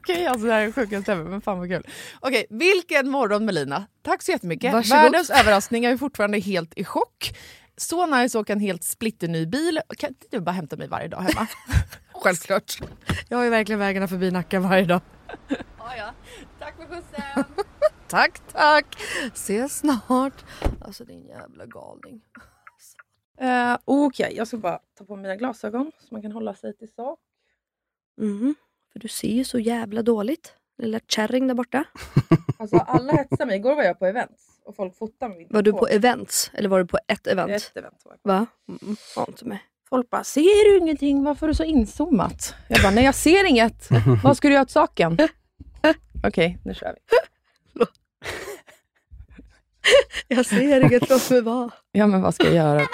Okej, alltså det här är det sjukaste ever, men fan vad kul. Okej, vilken morgon Melina. Tack så jättemycket. Varsågod. Världens överraskning, jag är fortfarande helt i chock. Så nice att åka en helt splitterny bil. Kan inte du bara hämta mig varje dag hemma? Självklart. Jag har ju verkligen vägarna förbi Nacka varje dag. ja, ja. Tack för skjutsen. Tack, tack. Ses snart. Alltså din jävla galning. Uh, Okej, jag ska bara ta på mina glasögon så man kan hålla sig till sak. Mhm. För du ser ju så jävla dåligt. Lilla kärring där borta. Alltså alla hetsar mig. Igår var jag på events och folk fotade mig. Var du på events? Eller var du på ett event? ett event? Var jag på. Va? Mm, ja, inte med. Folk bara, ser du ingenting? Varför är du så inzoomat? Jag bara, nej jag ser inget. Vad ska du göra åt saken? Okej, nu kör vi. Jag ser inget, låt mig vara. Ja, men vad ska jag göra?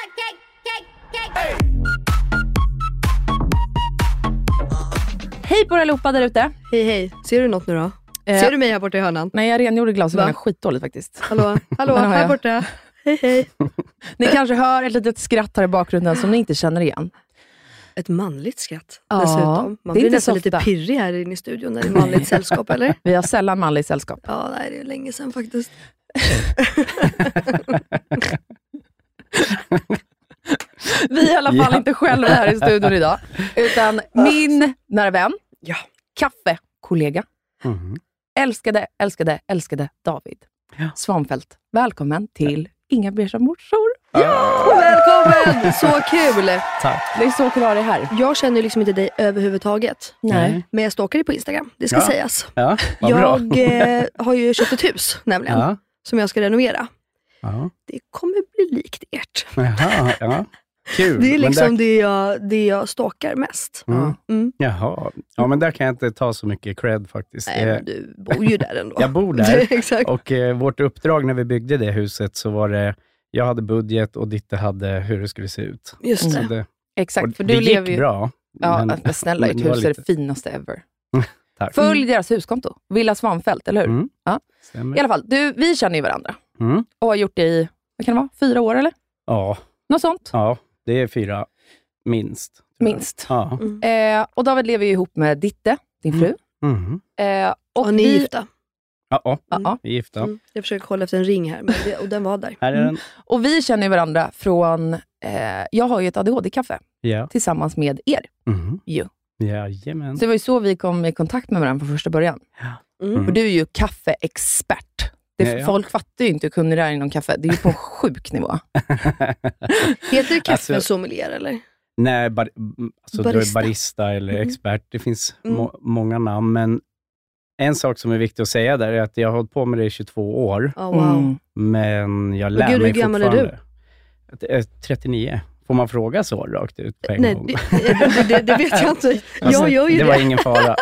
Hej på er allihopa där ute. Hej hej, ser du något nu då? Eh, Ser du mig här borta i hörnan? Nej, jag rengjorde glasögonen skitdåligt faktiskt. Hallå, hallå, här jag. borta. Hej hej. Ni kanske hör ett litet skratt här i bakgrunden som ni inte känner igen. Ett manligt skratt Ja, dessutom. det Man är blir inte nästan lite pirrig här inne i studion när det är manligt sällskap, eller? Vi har sällan manligt sällskap. Ja, nej, det är länge sedan faktiskt. Vi är i alla fall Ja. inte själva här i studion idag, utan min nära vän, Ja. kaffekollega, Mhm. älskade, älskade, älskade David Ja. Svanfält. Välkommen till Inga beiga morsor. Välkommen! Så kul! Tack. Det är så kul att ha dig här. Jag känner liksom inte dig överhuvudtaget. Nej. Men jag stalkar dig på Instagram, det ska Ja. sägas. Ja. Jag eh, har ju köpt ett hus nämligen, Ja. som jag ska renovera. Ja. Det kommer bli likt ert. Jaha, ja. Kul. Det är liksom där, det, jag, det jag stalkar mest. mm. Mm. Jaha. Ja, men där kan jag inte ta så mycket cred faktiskt. Nej, Det- men du bor ju där ändå. Jag bor där. Exakt. Och eh, vårt uppdrag när vi byggde det huset så var det, jag hade budget och Ditte hade hur det skulle se ut. Just det. det, Exakt, för det du gick lever ju... bra. Ja, men- men, snälla, ert det hus är det finaste ever. Tack. Följ deras huskonto, Villa Svanfält, eller hur? Mm. Ja. Stämmer. I alla fall, du, vi känner ju varandra Mm. och har gjort det i, vad kan det vara, fyra år eller? Ja, Något sånt, ja, det är fyra minst. minst. Ja. Eh, och David lever ju ihop med Ditte, din fru. Mhm. Eh, och Och ni är gifta. Ja, ja, Ja, ja. vi är gifta. Mm. Jag försöker kolla efter en ring här, men det, och den var där. Här är den. och vi känner ju varandra från, eh, jag har ju ett ADHD-kaffe Ja. tillsammans med er. Mhm. Jo. Jajamän. Så det var ju så vi kom i kontakt med varandra från första början. Mm. För du är ju kaffeexpert. Det, Ja, ja. Folk fattar ju inte hur kunnig du är inom kaffe. Det är ju på en sjuk nivå. Heter det Alltså- eller? Nej, bar, mm, alltså barista. Barista. barista eller Mm. expert. Det finns Mm. må, många namn, men en sak som är viktig att säga där är att jag har hållit på med det i 22 år, Ja, wow. Mm. men jag lär gud, hur mig gammal är du? fortfarande. Eh, 39. Får man fråga så rakt ut på en Nej, gång? det, det, det, vet jag inte. Alltså, Jag gör ju det det. var ingen fara.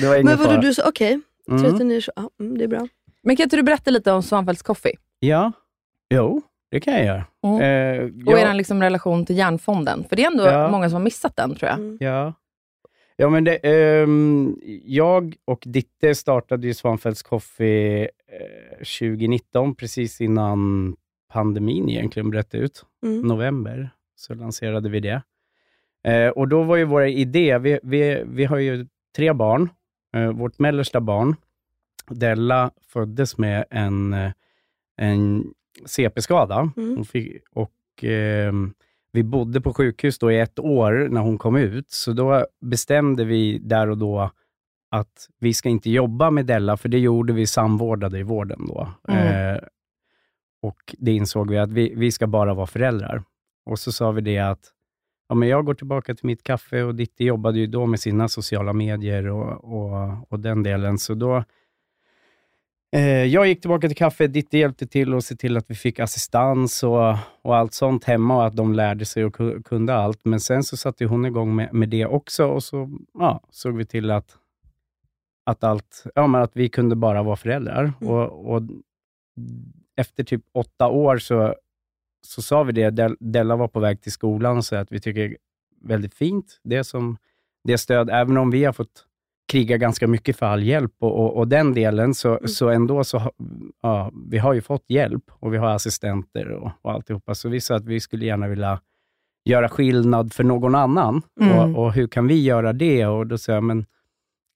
det var ingen Men vadå, fara. du sa okej, Mm. 39, så- ja, mm, det är bra. Men kan inte du berätta lite om Svanfeldts Coffee? Ja, jo, det kan jag göra. Mm. Eh, Och ja, er liksom relation till Järnfonden. För det är ändå Ja. många som har missat den tror jag. Mm. ja. ja, men det, ehm, jag och Ditte startade ju Svanfeldts Coffee eh, 2019, precis innan pandemin egentligen bröt ut. Mm. november så lanserade vi det. Eh, och då var ju vår idé, vi, vi, vi har ju tre barn. Eh, vårt mellersta barn, Della, föddes med en, eh, en CP-skada. Mm. Fick, och ehm, vi bodde på sjukhus då i ett år när hon kom ut, så då bestämde vi där och då att vi ska inte jobba med Della, för det gjorde vi samvårdade i vården då. Mm. Eh, och det insåg vi att vi, vi ska bara vara föräldrar. Och så sa vi det att ja, men jag går tillbaka till mitt kaffe och Ditte jobbade ju då med sina sociala medier och, och, och den delen. Så då eh, jag gick tillbaka till kaffe, Ditte hjälpte till att se till att vi fick assistans och, och allt sånt hemma och att de lärde sig och ku- kunde allt. Men sen så satte hon igång med, med det också och så ja, såg vi till att, att, allt, ja, men att vi kunde bara vara föräldrar. Och, och efter typ åtta år så, så sa vi det, Del- Della var på väg till skolan och sa att vi tycker väldigt fint, det som det stöd, även om vi har fått kriga ganska mycket för all hjälp och, och, och den delen, så, så ändå så ja, vi har ju fått hjälp och vi har assistenter och, och alltihopa, så vi sa att vi skulle gärna vilja göra skillnad för någon annan. Mm. Och, och hur kan vi göra det? Och då sa jag, men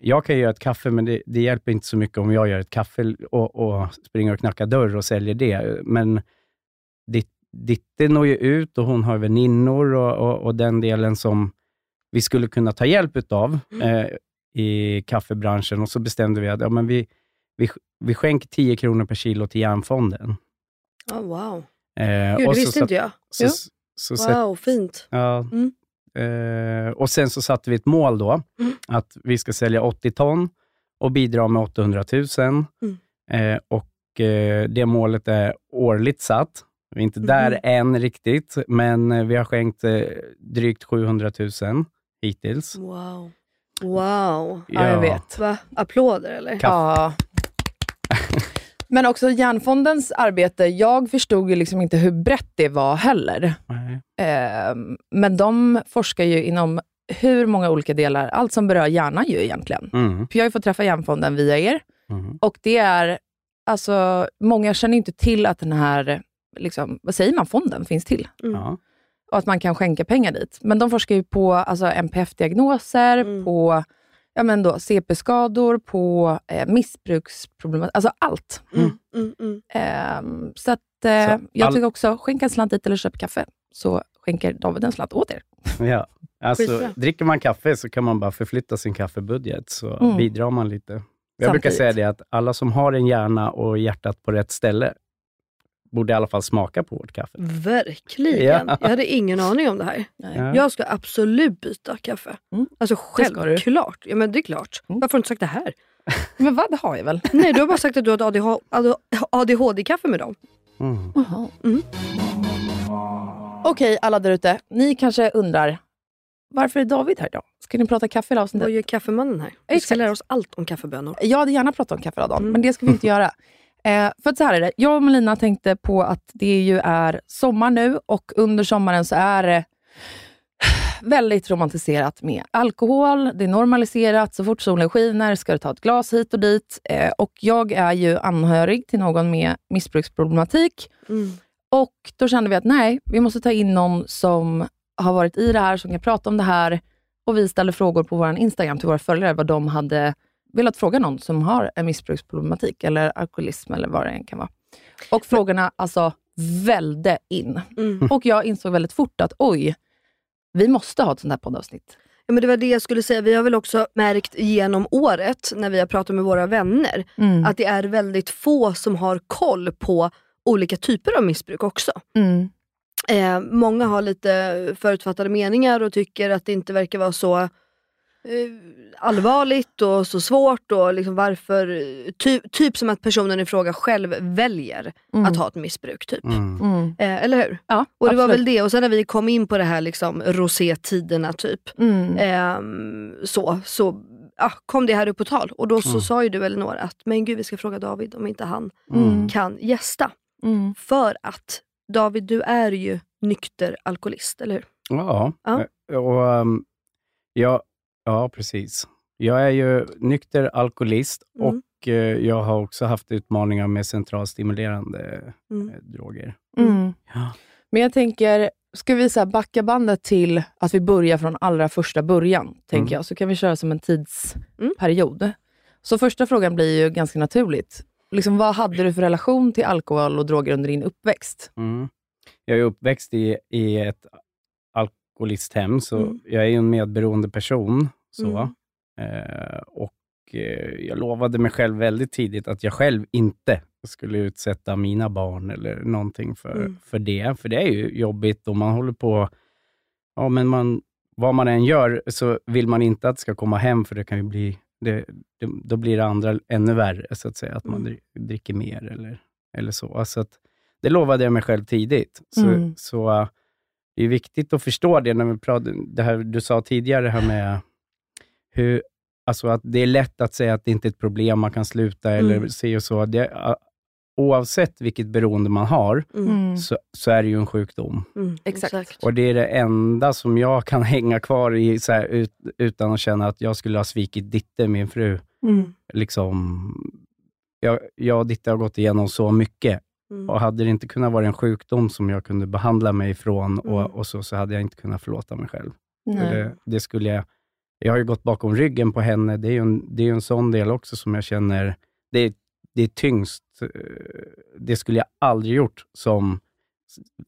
jag kan göra ett kaffe, men det, det hjälper inte så mycket om jag gör ett kaffe och, och springer och knackar dörr och säljer det. Men Dit- Ditte når ju ut och hon har väninnor och, och, och den delen som vi skulle kunna ta hjälp utav eh, i kaffebranschen. Och så bestämde vi att ja, men vi, vi, vi skänker 10 kronor per kilo till Järnfonden. Oh, wow. Eh, Gud, det så visste inte jag. Så, Ja. så, sätt- Wow, fint. Ja. Mm. Eh, och sen så satte vi ett mål då, Mm. att vi ska sälja 80 ton och bidra med 800 000. Mm. Eh, och eh, det målet är årligt satt. Vi är inte där Mhm. än riktigt, men eh, vi har skänkt eh, drygt 700 000 hittills. Wow. Wow. Ja, jag vet. Va? Applåder eller? Ja. Men också Järnfondens arbete, jag förstod ju liksom inte hur brett det var heller. Nej. Eh, men de forskar ju inom hur många olika delar, allt som berör hjärnan ju egentligen. Mm. För jag har ju fått träffa Järnfonden via er Mm. och det är, alltså många känner inte till att den här, liksom, vad säger man, fonden finns till. Mm. Ja. Och att man kan skänka pengar dit. Men de forskar ju på alltså, NPF-diagnoser, Mm. på ja, men då, CP-skador, på eh, missbruksproblem, alltså allt. Mm. Mm. Mm. Ehm, så att, eh, Så jag all- tycker också, skänk en slant dit eller köp kaffe, så skänker David en slant åt er. Ja. Alltså, dricker man kaffe så kan man bara förflytta sin kaffebudget, så Mm. bidrar man lite. Jag brukar Samtidigt. säga det att alla som har en hjärna och hjärtat på rätt ställe, borde i alla fall smaka på vårt kaffe. Verkligen. Ja. Jag hade ingen aning om det här. Ja. Jag ska absolut byta kaffe. Mm. Alltså självklart. Ja, men det är klart. Mm. Varför har du inte sagt det här? Men vad, det har jag väl? Nej, du har bara sagt att du har ADHD-kaffe med dem. Mm. Mm. Okej, alla där ute. Ni kanske undrar, varför är David här idag? Ska ni prata kaffe hela Vad avsnittet? gör kaffemannen här? Vi ska lära oss allt om kaffebönor. Jag hade gärna pratat om kaffe hela dagen, Mm. men det ska vi inte göra. Eh, för att så här är det, jag och Melina tänkte på att det ju är sommar nu och under sommaren så är det väldigt romantiserat med alkohol. Det är normaliserat. Så fort solen skiner ska du ta ett glas hit och dit. Eh, och jag är ju anhörig till någon med missbruksproblematik. Mm. Och då kände vi att nej, vi måste ta in någon som har varit i det här, som kan prata om det här. Och vi ställde frågor på vår Instagram till våra följare vad de hade velat fråga någon som har en missbruksproblematik eller alkoholism eller vad det än kan vara. Och frågorna alltså välde in. Mm. Och jag insåg väldigt fort att oj, vi måste ha ett sånt här poddavsnitt. Ja, men det var det jag skulle säga. Vi har väl också märkt genom året, när vi har pratat med våra vänner, Mm. att det är väldigt få som har koll på olika typer av missbruk också. Mm. Eh, många har lite förutfattade meningar och tycker att det inte verkar vara så allvarligt och så svårt och liksom varför, ty, typ som att personen i fråga själv väljer Mm. att ha ett missbruk. Typ. Mm. Mm. Eh, eller hur? Ja, Och det var absolut. väl det, och sen när vi kom in på det här liksom, rosé-tiderna typ, Mm. ehm, så, så ja, kom det här upp på tal. Och då så Mm. sa ju du Elinor att men gud vi ska fråga David om inte han Mm. kan gästa. Mm. För att David du är ju nykter alkoholist, eller hur? Ja, Ja. eh, och um, ja, ja, precis. Jag är ju nykter alkoholist Mm. och eh, jag har också haft utmaningar med centralstimulerande Mm. eh, droger. Mm. Ja. Men jag tänker, ska vi så backa bandet till att vi börjar från allra första början, tänker Mm. jag. Så kan vi köra som en tidsperiod. Så första frågan blir ju ganska naturligt. Liksom, vad hade du för relation till alkohol och droger under din uppväxt? Mm. Jag är uppväxt i, i ett alkoholisthem, så Mm. jag är ju en medberoende person. Så. Mm. Eh, och eh, Jag lovade mig själv väldigt tidigt att jag själv inte skulle utsätta mina barn eller någonting för, Mm. för det. För det är ju jobbigt och man håller på... Ja, men man, vad man än gör så vill man inte att det ska komma hem, för det kan ju bli... Det, det, då blir det andra ännu värre, så att säga. Att man Mm. dri- dricker mer eller, eller så. så att, det lovade jag mig själv tidigt. Så, Mm. så det är viktigt att förstå det när vi pratar, det här du sa tidigare, här med hur, alltså att det är lätt att säga att det inte är ett problem, man kan sluta eller Mm. se och så. Det, oavsett vilket beroende man har, Mm. så, så är det ju en sjukdom. Mm. Exakt. Och det är det enda som jag kan hänga kvar i, så här, ut, utan att känna att jag skulle ha svikit Ditte, min fru. Mm. Liksom, jag, jag och Ditte har gått igenom så mycket Mm. och hade det inte kunnat vara en sjukdom som jag kunde behandla mig ifrån Mm. och, och så, så hade jag inte kunnat förlåta mig själv. För. Det, det skulle jag, jag har ju gått bakom ryggen på henne. Det är ju en, det är en sån del också som jag känner, det, är- det är tyngst. eh, Det skulle jag aldrig gjort som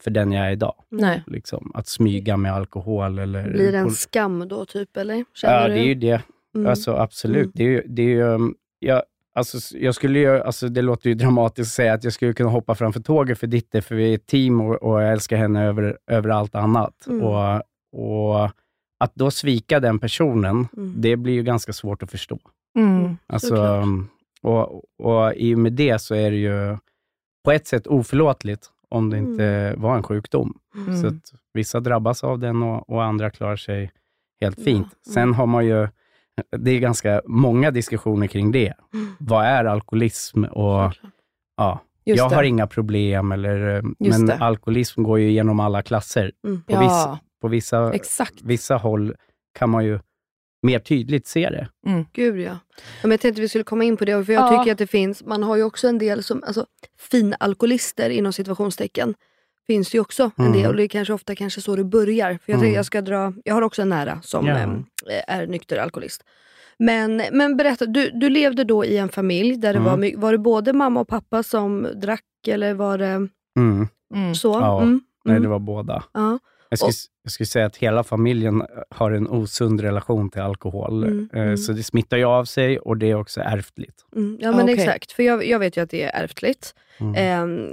för den jag är idag. Nej. Liksom, att smyga med alkohol eller... Blir det en skam då typ eller? Känner Ja, du? det är ju det. Mm. Alltså, absolut. Mm. Det är det är um, jag, alltså, jag skulle ju, alltså, det låter ju dramatiskt att säga att jag skulle kunna hoppa framför tåget för Ditte, för vi är ett team och, och jag älskar henne över, över allt annat. Mm. Och, och att då svika den personen, Mm. det blir ju ganska svårt att förstå. Mm. Alltså, Såklart. um, och, och i och med det så är det ju på ett sätt oförlåtligt om det inte var en sjukdom. Mm. Så att vissa drabbas av den och, och andra klarar sig helt Ja, fint. mm. Sen har man ju, det är ganska många diskussioner kring det. Mm. Vad är alkoholism? Och, ja, Just jag det. har inga problem, eller, Just men det. alkoholism går ju genom alla klasser. Mm. På, vissa, Ja, på vissa, exakt. vissa håll kan man ju mer tydligt se det. Gud ja. ja men jag tänkte vi skulle komma in på det, för jag Ja. tycker att det finns, man har ju också en del som, alltså finalkoholister inom situationstecken. Finns det ju också en Mm. del och det är kanske ofta kanske så det börjar. För jag, Mm. jag, ska dra, jag har också en nära som Ja. em, är nykter alkoholist. Men, men berätta, du, du levde då i en familj där det Mm. var, my- var det både mamma och pappa som drack eller var det Mm. Mm. så? Ja. Mm. Nej, det var båda. Ja. Jag skulle, Och- jag skulle säga att hela familjen har en osund relation till alkohol. Mm, Eh, mm. Så det smittar ju av sig och det är också ärftligt. Mm, ja men Okej. exakt, för jag, jag vet ju att det är ärftligt. Mm.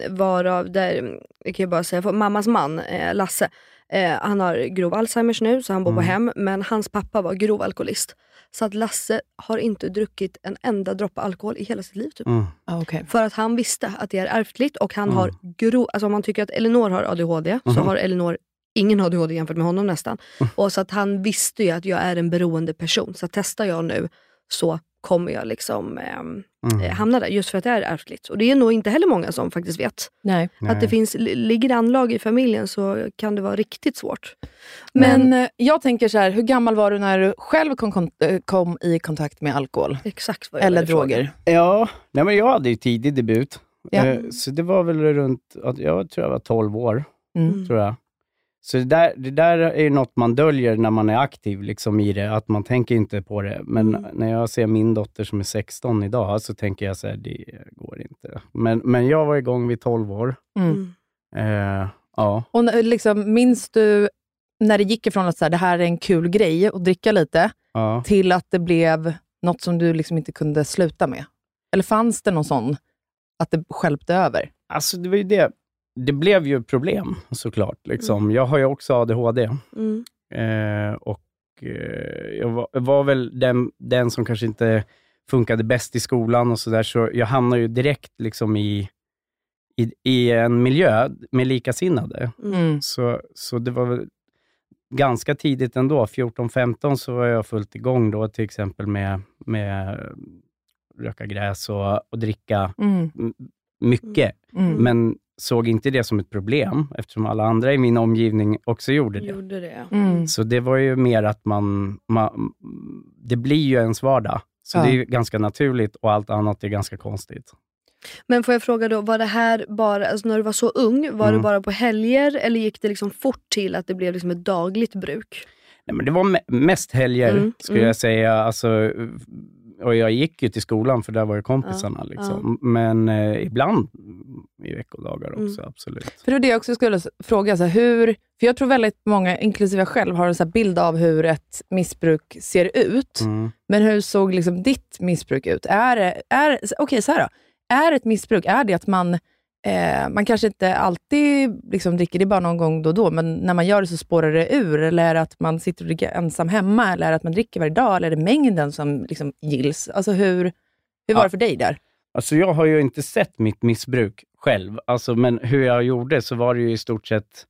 Eh, varav, där, jag kan ju bara säga, för mammas man eh, Lasse, eh, han har grov Alzheimers nu så han bor på Mm. hem, men hans pappa var grov alkoholist. Så att Lasse har inte druckit en enda droppe alkohol i hela sitt liv. Typ. Mm. Ah, okej. För att han visste att det är ärftligt och han Mm. har grov, alltså om man tycker att Elinor har ADHD, så Mhm. har Elinor ingen ADHD jämfört med honom nästan. Och så att han visste ju att jag är en beroende person. Så testar jag nu så kommer jag liksom ehm, Mm. eh, hamna där, just för att det är ärftligt. Och det är nog inte heller många som faktiskt vet. Nej. Att det finns, li- ligger det anlag i familjen så kan det vara riktigt svårt. Men eh, jag tänker så här, hur gammal var du när du själv kom, eh, kom i kontakt med alkohol? Exakt vad jag Eller droger? Ja, nej, men jag hade ju tidig debut. Ja. Eh, Så det var väl runt, att jag tror jag var 12 år. Mm. tror jag. Så det där, det där är ju något man döljer när man är aktiv liksom i det, att man tänker inte på det. Men Mm. när jag ser min dotter som är 16 idag, så tänker jag så här, det går inte. Men, men jag var igång vid 12 år. Mm. Eh, ja. Och liksom, minns du när det gick ifrån att så här, det här är en kul grej att dricka lite, ja. till att det blev något som du liksom inte kunde sluta med? Eller fanns det någon sån, att det skälpte över? Alltså det var ju det. Det blev ju problem såklart. Liksom. Jag har ju också ADHD. Mm. Eh, och eh, jag var, var väl den, den som kanske inte funkade bäst i skolan och sådär, så jag hamnade ju direkt liksom i, i, i en miljö med likasinnade. Mm. Så, så det var väl ganska tidigt ändå, 14-15, så var jag fullt igång då, till exempel med, med röka gräs och, och dricka Mm. mycket. Mm. Men såg inte det som ett problem, eftersom alla andra i min omgivning också gjorde det. Gjorde det. Mm. Så det var ju mer att man, man det blir ju ens vardag. Så Ja. det är ju ganska naturligt och allt annat är ganska konstigt. Men får jag fråga då, var det här bara, alltså när du var så ung, var Mm. det bara på helger eller gick det liksom fort till att det blev liksom ett dagligt bruk? Nej, men det var me- mest helger, Mm, skulle mm. jag säga. Alltså, och jag gick ju till skolan, för där var ju kompisarna. Ja, liksom. Men eh, ibland i veckodagar Mm. också, absolut. För det var det jag också skulle fråga. Så här, hur, för jag tror väldigt många, inklusive jag själv, har en så bild av hur ett missbruk ser ut. Mm. Men hur såg liksom ditt missbruk ut? Är, det- är, Okej, så här då. Är ett missbruk, är det att man, eh, man kanske inte alltid liksom dricker, det är bara någon gång då och då, men när man gör det så spårar det ur? Eller är det att man sitter och dricker ensam hemma? Eller är det att man dricker varje dag? Eller är det mängden som liksom gills? Alltså hur, hur var Ja. det för dig där? Alltså jag har ju inte sett mitt missbruk själv, alltså, men hur jag gjorde så var det ju i stort sett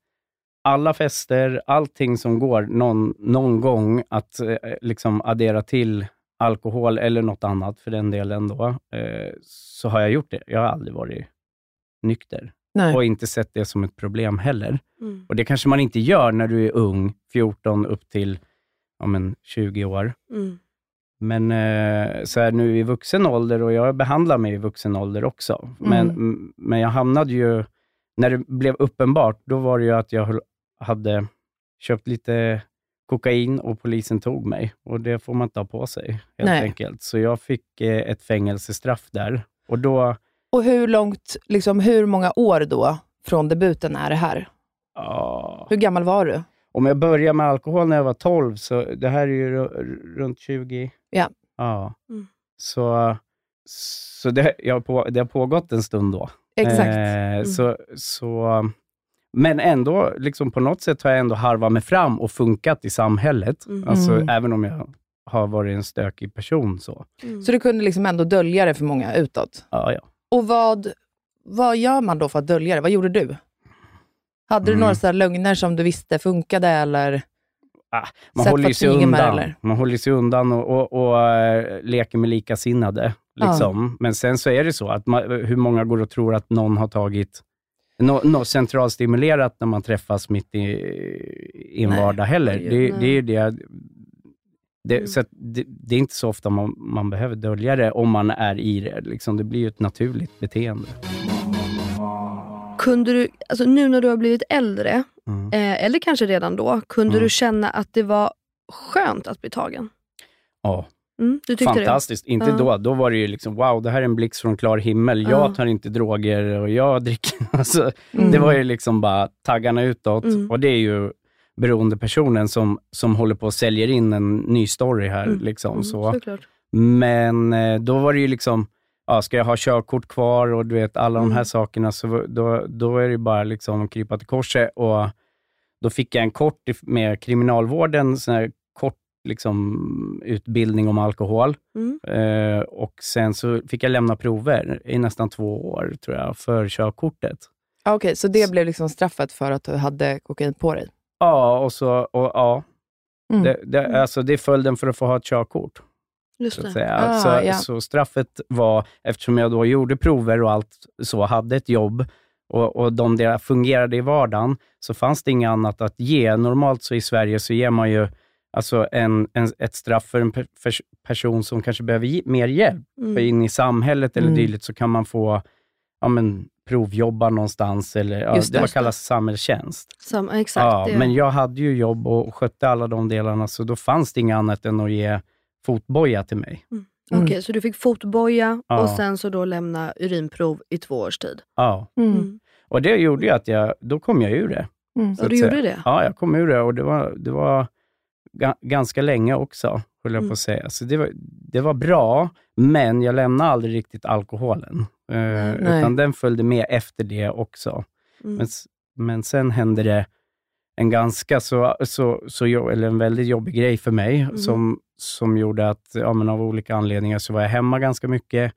alla fester, allting som går någon, någon gång att eh, liksom addera till alkohol eller något annat för den delen då, eh, så har jag gjort det. Jag har aldrig varit nykter Nej. och inte sett det som ett problem heller. Mm. Och Det kanske man inte gör när du är ung, 14 upp till ja, men 20 år. Mm. Men eh, så här nu i vuxen ålder, och jag behandlar mig i vuxen ålder också, men, m- men jag hamnade ju, när det blev uppenbart, då var det ju att jag hade köpt lite kokain och polisen tog mig. Och det får man inte ha på sig, helt Nej. enkelt. Så jag fick eh, ett fängelsestraff där. Och då, Och hur långt, liksom, hur många år då från debuten är det här? ja, Hur gammal var du? om jag börjar med alkohol när jag var 12, så det här är ju ru- runt 20. Ja. Ja. Mm. Så, så det, jag har på, det har pågått en stund då. Exakt. Eh, så, så, men ändå, liksom på något sätt har jag ändå harvat mig fram och funkat i samhället. Mm. Alltså, Mm. Även om jag har varit en stökig person. Så. Mm. Så du kunde liksom ändå dölja det för många utåt? Ja, ja. Och vad, vad gör man då för att dölja det? Vad gjorde du? Hade du Mm. några så lögner som du visste funkade eller? Ah, Man håller sig smyga med undan. eller? Man håller sig undan och, och, och eh, leker med likasinnade. Liksom. Men sen så är det så att man, hur många går och tror att någon har tagit något no, centralstimulerat när man träffas mitt i, i en Nej. vardag heller. Det, det är ju det. Det, Mm. så det, det är inte så ofta man, man behöver dölja det om man är i det. Liksom. Det blir ju ett naturligt beteende. Kunde du, alltså nu när du har blivit äldre, Mm. eh, eller kanske redan då, kunde Mm. du känna att det var skönt att bli tagen? Ja. Mm, Fantastiskt. Inte Ja. då. Då var det ju liksom, wow, det här är en blixt från klar himmel. Ja. Jag tar inte droger och jag dricker. Alltså, Mm. Det var ju liksom bara taggarna utåt. Mm. Och det är ju beroendepersonen som, som håller på och säljer in en ny story här. Mm. Liksom, Mm, så. såklart. Men eh, då var det ju liksom, ja, ska jag ha körkort kvar och du vet alla de här Mm. sakerna, så då, då är det bara liksom krypa till korset. Och då fick jag en kort med kriminalvården, sån här kort liksom, utbildning om alkohol. Mm. Eh, och sen så fick jag lämna prover i nästan två år, tror jag, för körkortet. Ah, Okej, så det blev liksom straffet för att du hade kokain på dig? Ja, och så, och, ja. Mm. Det, det, alltså, det är följden för att få ha ett körkort. Just Så. Ah, så, ja. så straffet var, eftersom jag då gjorde prover och allt så, hade ett jobb och, och de där fungerade i vardagen, så fanns det inget annat att ge. Normalt så i Sverige så ger man ju alltså en, en, ett straff för en per, för person som kanske behöver ge, mer hjälp Mm. in i samhället eller Mm. dylikt, så kan man få ja, men, provjobba någonstans, eller ja, det det. vad kallas samhällstjänst. Sam, exakt. Ja, det. men jag hade ju jobb och skötte alla de delarna, så då fanns det inget annat än att ge fotboja till mig. Mm. Okej, så du fick fotboja Ja. och sen så då lämna urinprov i två års tid? Ja. Mm. Mm. Och det gjorde ju att jag, då kom jag ur det. Mm. så Och du säga. gjorde det? Ja, jag kom ur det och det var, det var ga, ganska länge också, höll jag Mm. på att säga. Så det var, det var bra, men jag lämnade aldrig riktigt alkoholen. Eh, Nej. utan den följde med efter det också. Mm. Men, men sen hände det en ganska så, så, så, eller en väldigt jobbig grej för mig, Mhm. som, som gjorde att, ja, men av olika anledningar, så var jag hemma ganska mycket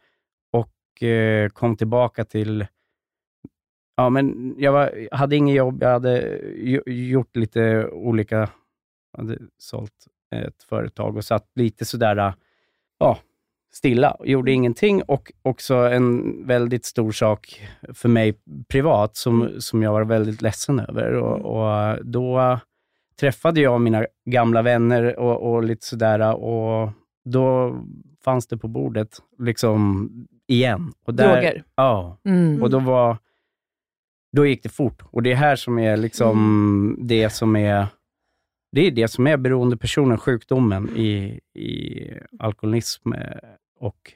och eh, kom tillbaka till Ja, men jag var, hade inget jobb, jag hade gjort lite olika, hade sålt ett företag och satt lite sådär, ja, stilla och gjorde ingenting. Och också en väldigt stor sak för mig privat, som, som jag var väldigt ledsen över. Och, och då träffade jag mina gamla vänner och, och lite sådär, och då fanns det på bordet, liksom igen. Och Droger? Ja. Mm. Och då var då gick det fort. Och det är här som är liksom det som är det är det som är beroendepersonen, sjukdomen i, i alkoholism eh, och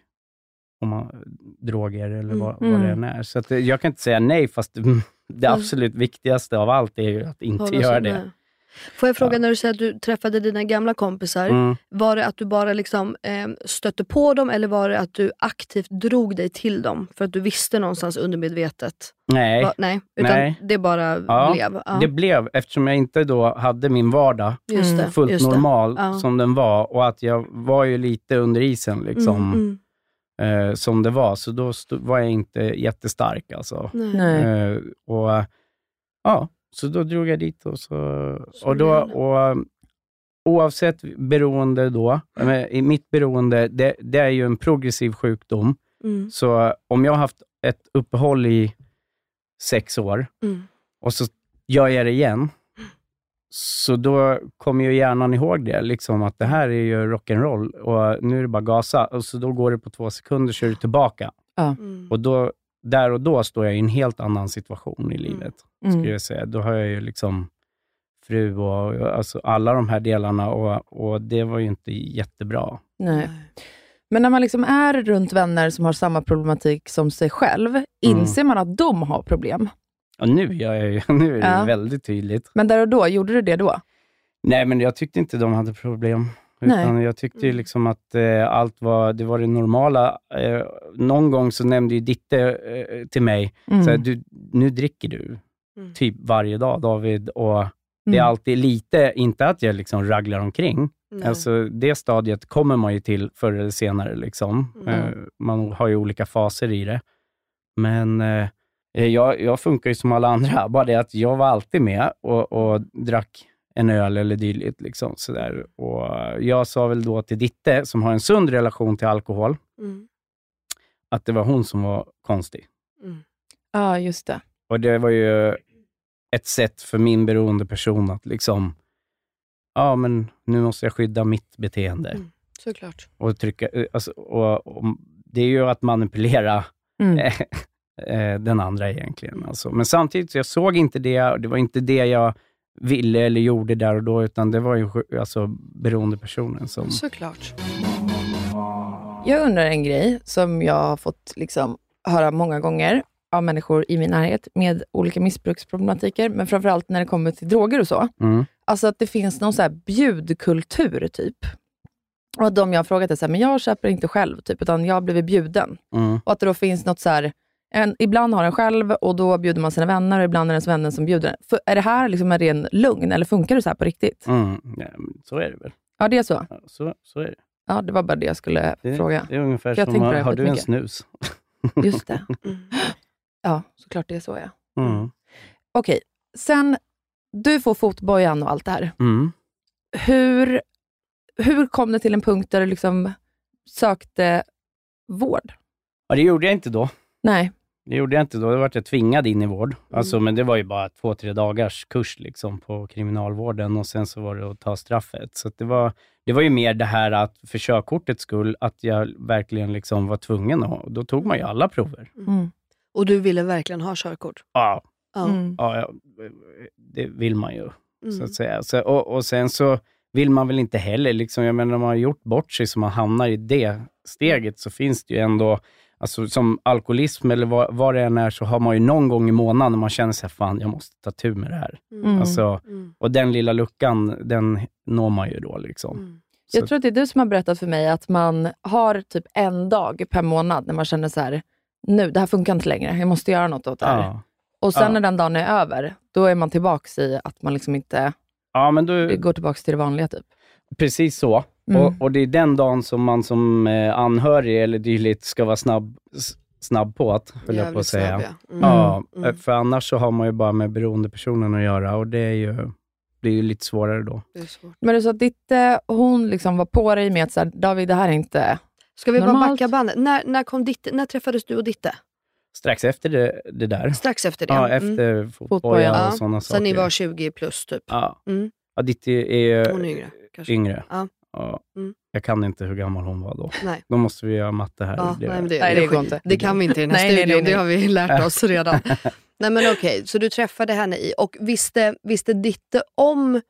om man, droger eller vad, vad det än är. Så att, jag kan inte säga nej, fast det, absolut viktigaste av allt är ju att inte Hålla göra det. Får jag fråga, när du säger att du träffade dina gamla kompisar, Mm. var det att du bara liksom, eh, stötte på dem eller var det att du aktivt drog dig till dem för att du visste någonstans undermedvetet? Nej. Va, nej, utan Nej. det bara Ja, blev? Ja. Det blev, eftersom jag inte då hade min vardag Just det, fullt just normal Ja. som den var och att jag var ju lite under isen liksom, Mm, mm. eh, som det var, så då var jag inte jättestark. Alltså. Eh, och, ja, så då drog jag dit och så... och då, och, eh, oavsett beroende då, i mitt beroende, det, det är ju en progressiv sjukdom. Mm, Så om jag har haft ett uppehåll i sex år mm. och så gör jag det igen, så då kommer ju hjärnan ihåg det, liksom att det här är ju rock'n'roll och nu är det bara gasa. Och så då går det på två sekunder så är du tillbaka. Mm. Och då, där och då står jag i en helt annan situation i livet, Mm. skulle jag säga. Då har jag ju liksom fru och alltså alla de här delarna och, och det var ju inte jättebra. Nej. Men när man liksom är runt vänner som har samma problematik som sig själv, Mm. inser man att de har problem? Och nu, gör jag ju, nu är det Ja. väldigt tydligt. Men där och då, gjorde du det då? Nej, men jag tyckte inte de hade problem. Nej. Utan jag tyckte ju liksom att eh, allt var det, var det normala. Eh, någon gång så nämnde ju Ditte eh, till mig, Mm. så här, du, nu dricker du Mm. typ varje dag David. Och det är Mm. alltid lite, inte att jag liksom raglar omkring. Nej. Alltså, det stadiet kommer man ju till förr eller senare. Liksom. Mm. Eh, man har ju olika faser i det. Men eh, jag, jag funkar ju som alla andra, bara det att jag var alltid med och, och drack en öl eller dylikt. Liksom, sådär. Och jag sa väl då till Ditte, som har en sund relation till alkohol, Mm. att det var hon som var konstig. Ja, just det. Och det var ju ett sätt för min beroende person att liksom, ja men nu måste jag skydda mitt beteende. Mm. Såklart. Och trycka, eh, alltså, och, och, det är ju att manipulera Mm. eh, eh, den andra egentligen. Alltså. Men samtidigt, så jag såg inte det, och det var inte det jag ville eller gjorde där och då, utan det var ju alltså, beroendepersonen som... Såklart. Jag undrar en grej som jag har fått liksom höra många gånger av människor i min närhet med olika missbruksproblematiker, men framförallt när det kommer till droger och så. Mm. Alltså att det finns någon så här bjudkultur, typ. Och att de jag har frågat är så här, men jag köper inte själv, typ, utan jag har blivit bjuden. Mm. Och att det då finns något så här, en, ibland har en själv och då bjuder man sina vänner och ibland är det ens vänner som bjuder. För, är det här liksom en ren lugn eller funkar det så här på riktigt? Mm. Ja, men så är det väl. Ja, det är så. Ja, så, så är det. Ja, det var bara det jag skulle Det, fråga. det är ungefär För jag som, har, har du en snus? Just det. Mm. Ja, såklart det är så ja. Mm. Okej, sen du får fotbojan och allt det här. Mm. Hur, hur kom det till en punkt där du liksom sökte vård? Ja, det gjorde jag inte då. Nej. Det gjorde jag inte då. Då var jag tvingad in i vård. Alltså, Men det var ju bara två, tre dagars kurs liksom, på kriminalvården och sen så var det att ta straffet. Så det, var, det var ju mer det här att för körkortets skull, att jag verkligen liksom var tvungen att. Då tog man ju alla prover. Mm. Och du ville verkligen ha körkort? Ja, Ja. Mm. ja, ja det vill man ju. Så Mm. att säga. Så, och, och sen så vill man väl inte heller, liksom, jag menar, om man har gjort bort sig så man hamnar i det steget, så finns det ju ändå, alltså som alkoholism eller vad, vad det än är, så har man ju någon gång i månaden när man känner sig fan, jag måste ta tur med det här. Mm. Alltså, Mm. och den lilla luckan, den når man ju då. Liksom. Mm. Så, Jag tror att det är du som har berättat för mig att man har typ en dag per månad när man känner så här, nu, det här funkar inte längre, jag måste göra något åt det här. ja. Och sen Ja. när den dagen är över, då är man tillbaka i att man liksom inte Ja, men då, går tillbaka till det vanliga. typ. precis så. Mm. Och, och det är den dagen som man som eh, anhörig eller dylikt ska vara snabb, snabb på att, höll jag på att säga. snabb, ja. Mm. Ja, Mm. eh, för annars så har man ju bara med beroendepersonen att göra och det är ju, det är ju lite svårare då. Det är svårt. Men du sa att Ditte, hon liksom var på dig med att så här, David, det här är inte... Ska vi bara Normalt. backa bandet? När, när, kom Ditte, när träffades du och Ditte? Strax efter det, det där. Strax efter det? Ja, Mm. efter fotboja Fotboja, och Ja, sådana Så saker. ni var 20 plus typ? Ja. Mm. ja, Ditti är Hon är yngre kanske? yngre. Ja. Ja. Mm. Jag kan inte hur gammal hon var då. Nej. Då måste vi göra matte här. Ja, Det- nej, men det, Nej, det, det går inte. det kan vi inte i den här Nej, studion, nej, nej. det har vi lärt oss redan. nej men okej, så du träffade henne i, och visste, visste Ditte om,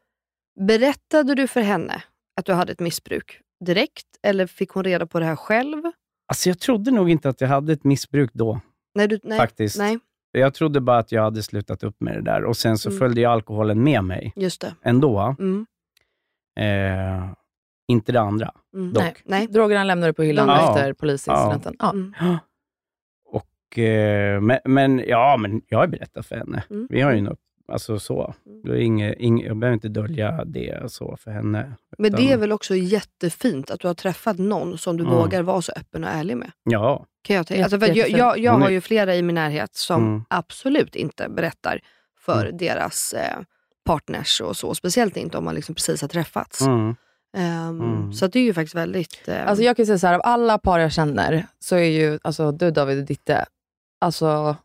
berättade du för henne att du hade ett missbruk direkt eller fick hon reda på det här själv? Alltså jag trodde nog inte att jag hade ett missbruk då, Nej, du, nej, faktiskt. nej, Jag trodde bara att jag hade slutat upp med det där och sen så Mm. följde ju alkoholen med mig just det. ändå. Mm, Eh, inte det andra. mm, Dock. nej, nej. Drogerna lämnade du på hyllan Ja. efter polisincidenten. Ja. Mm, Och, eh, men, men, ja, men jag har berättat för henne. Mm. Vi har ju något, alltså så. Det är inget, inget, jag behöver inte dölja det så för henne. Men det är väl också jättefint att du har träffat någon som du Mm. vågar vara så öppen och ärlig med. Ja, Kan jag, tänka. Alltså för jag, jag, jag har ju flera i min närhet som Mm. absolut inte berättar för Mm. deras eh, partners och så. Speciellt inte om man liksom precis har träffats. mm. Ehm, Mm. Så att det är ju faktiskt väldigt... Eh, Alltså jag kan säga så här, av alla par jag känner så är ju alltså, du David och Ditte, alltså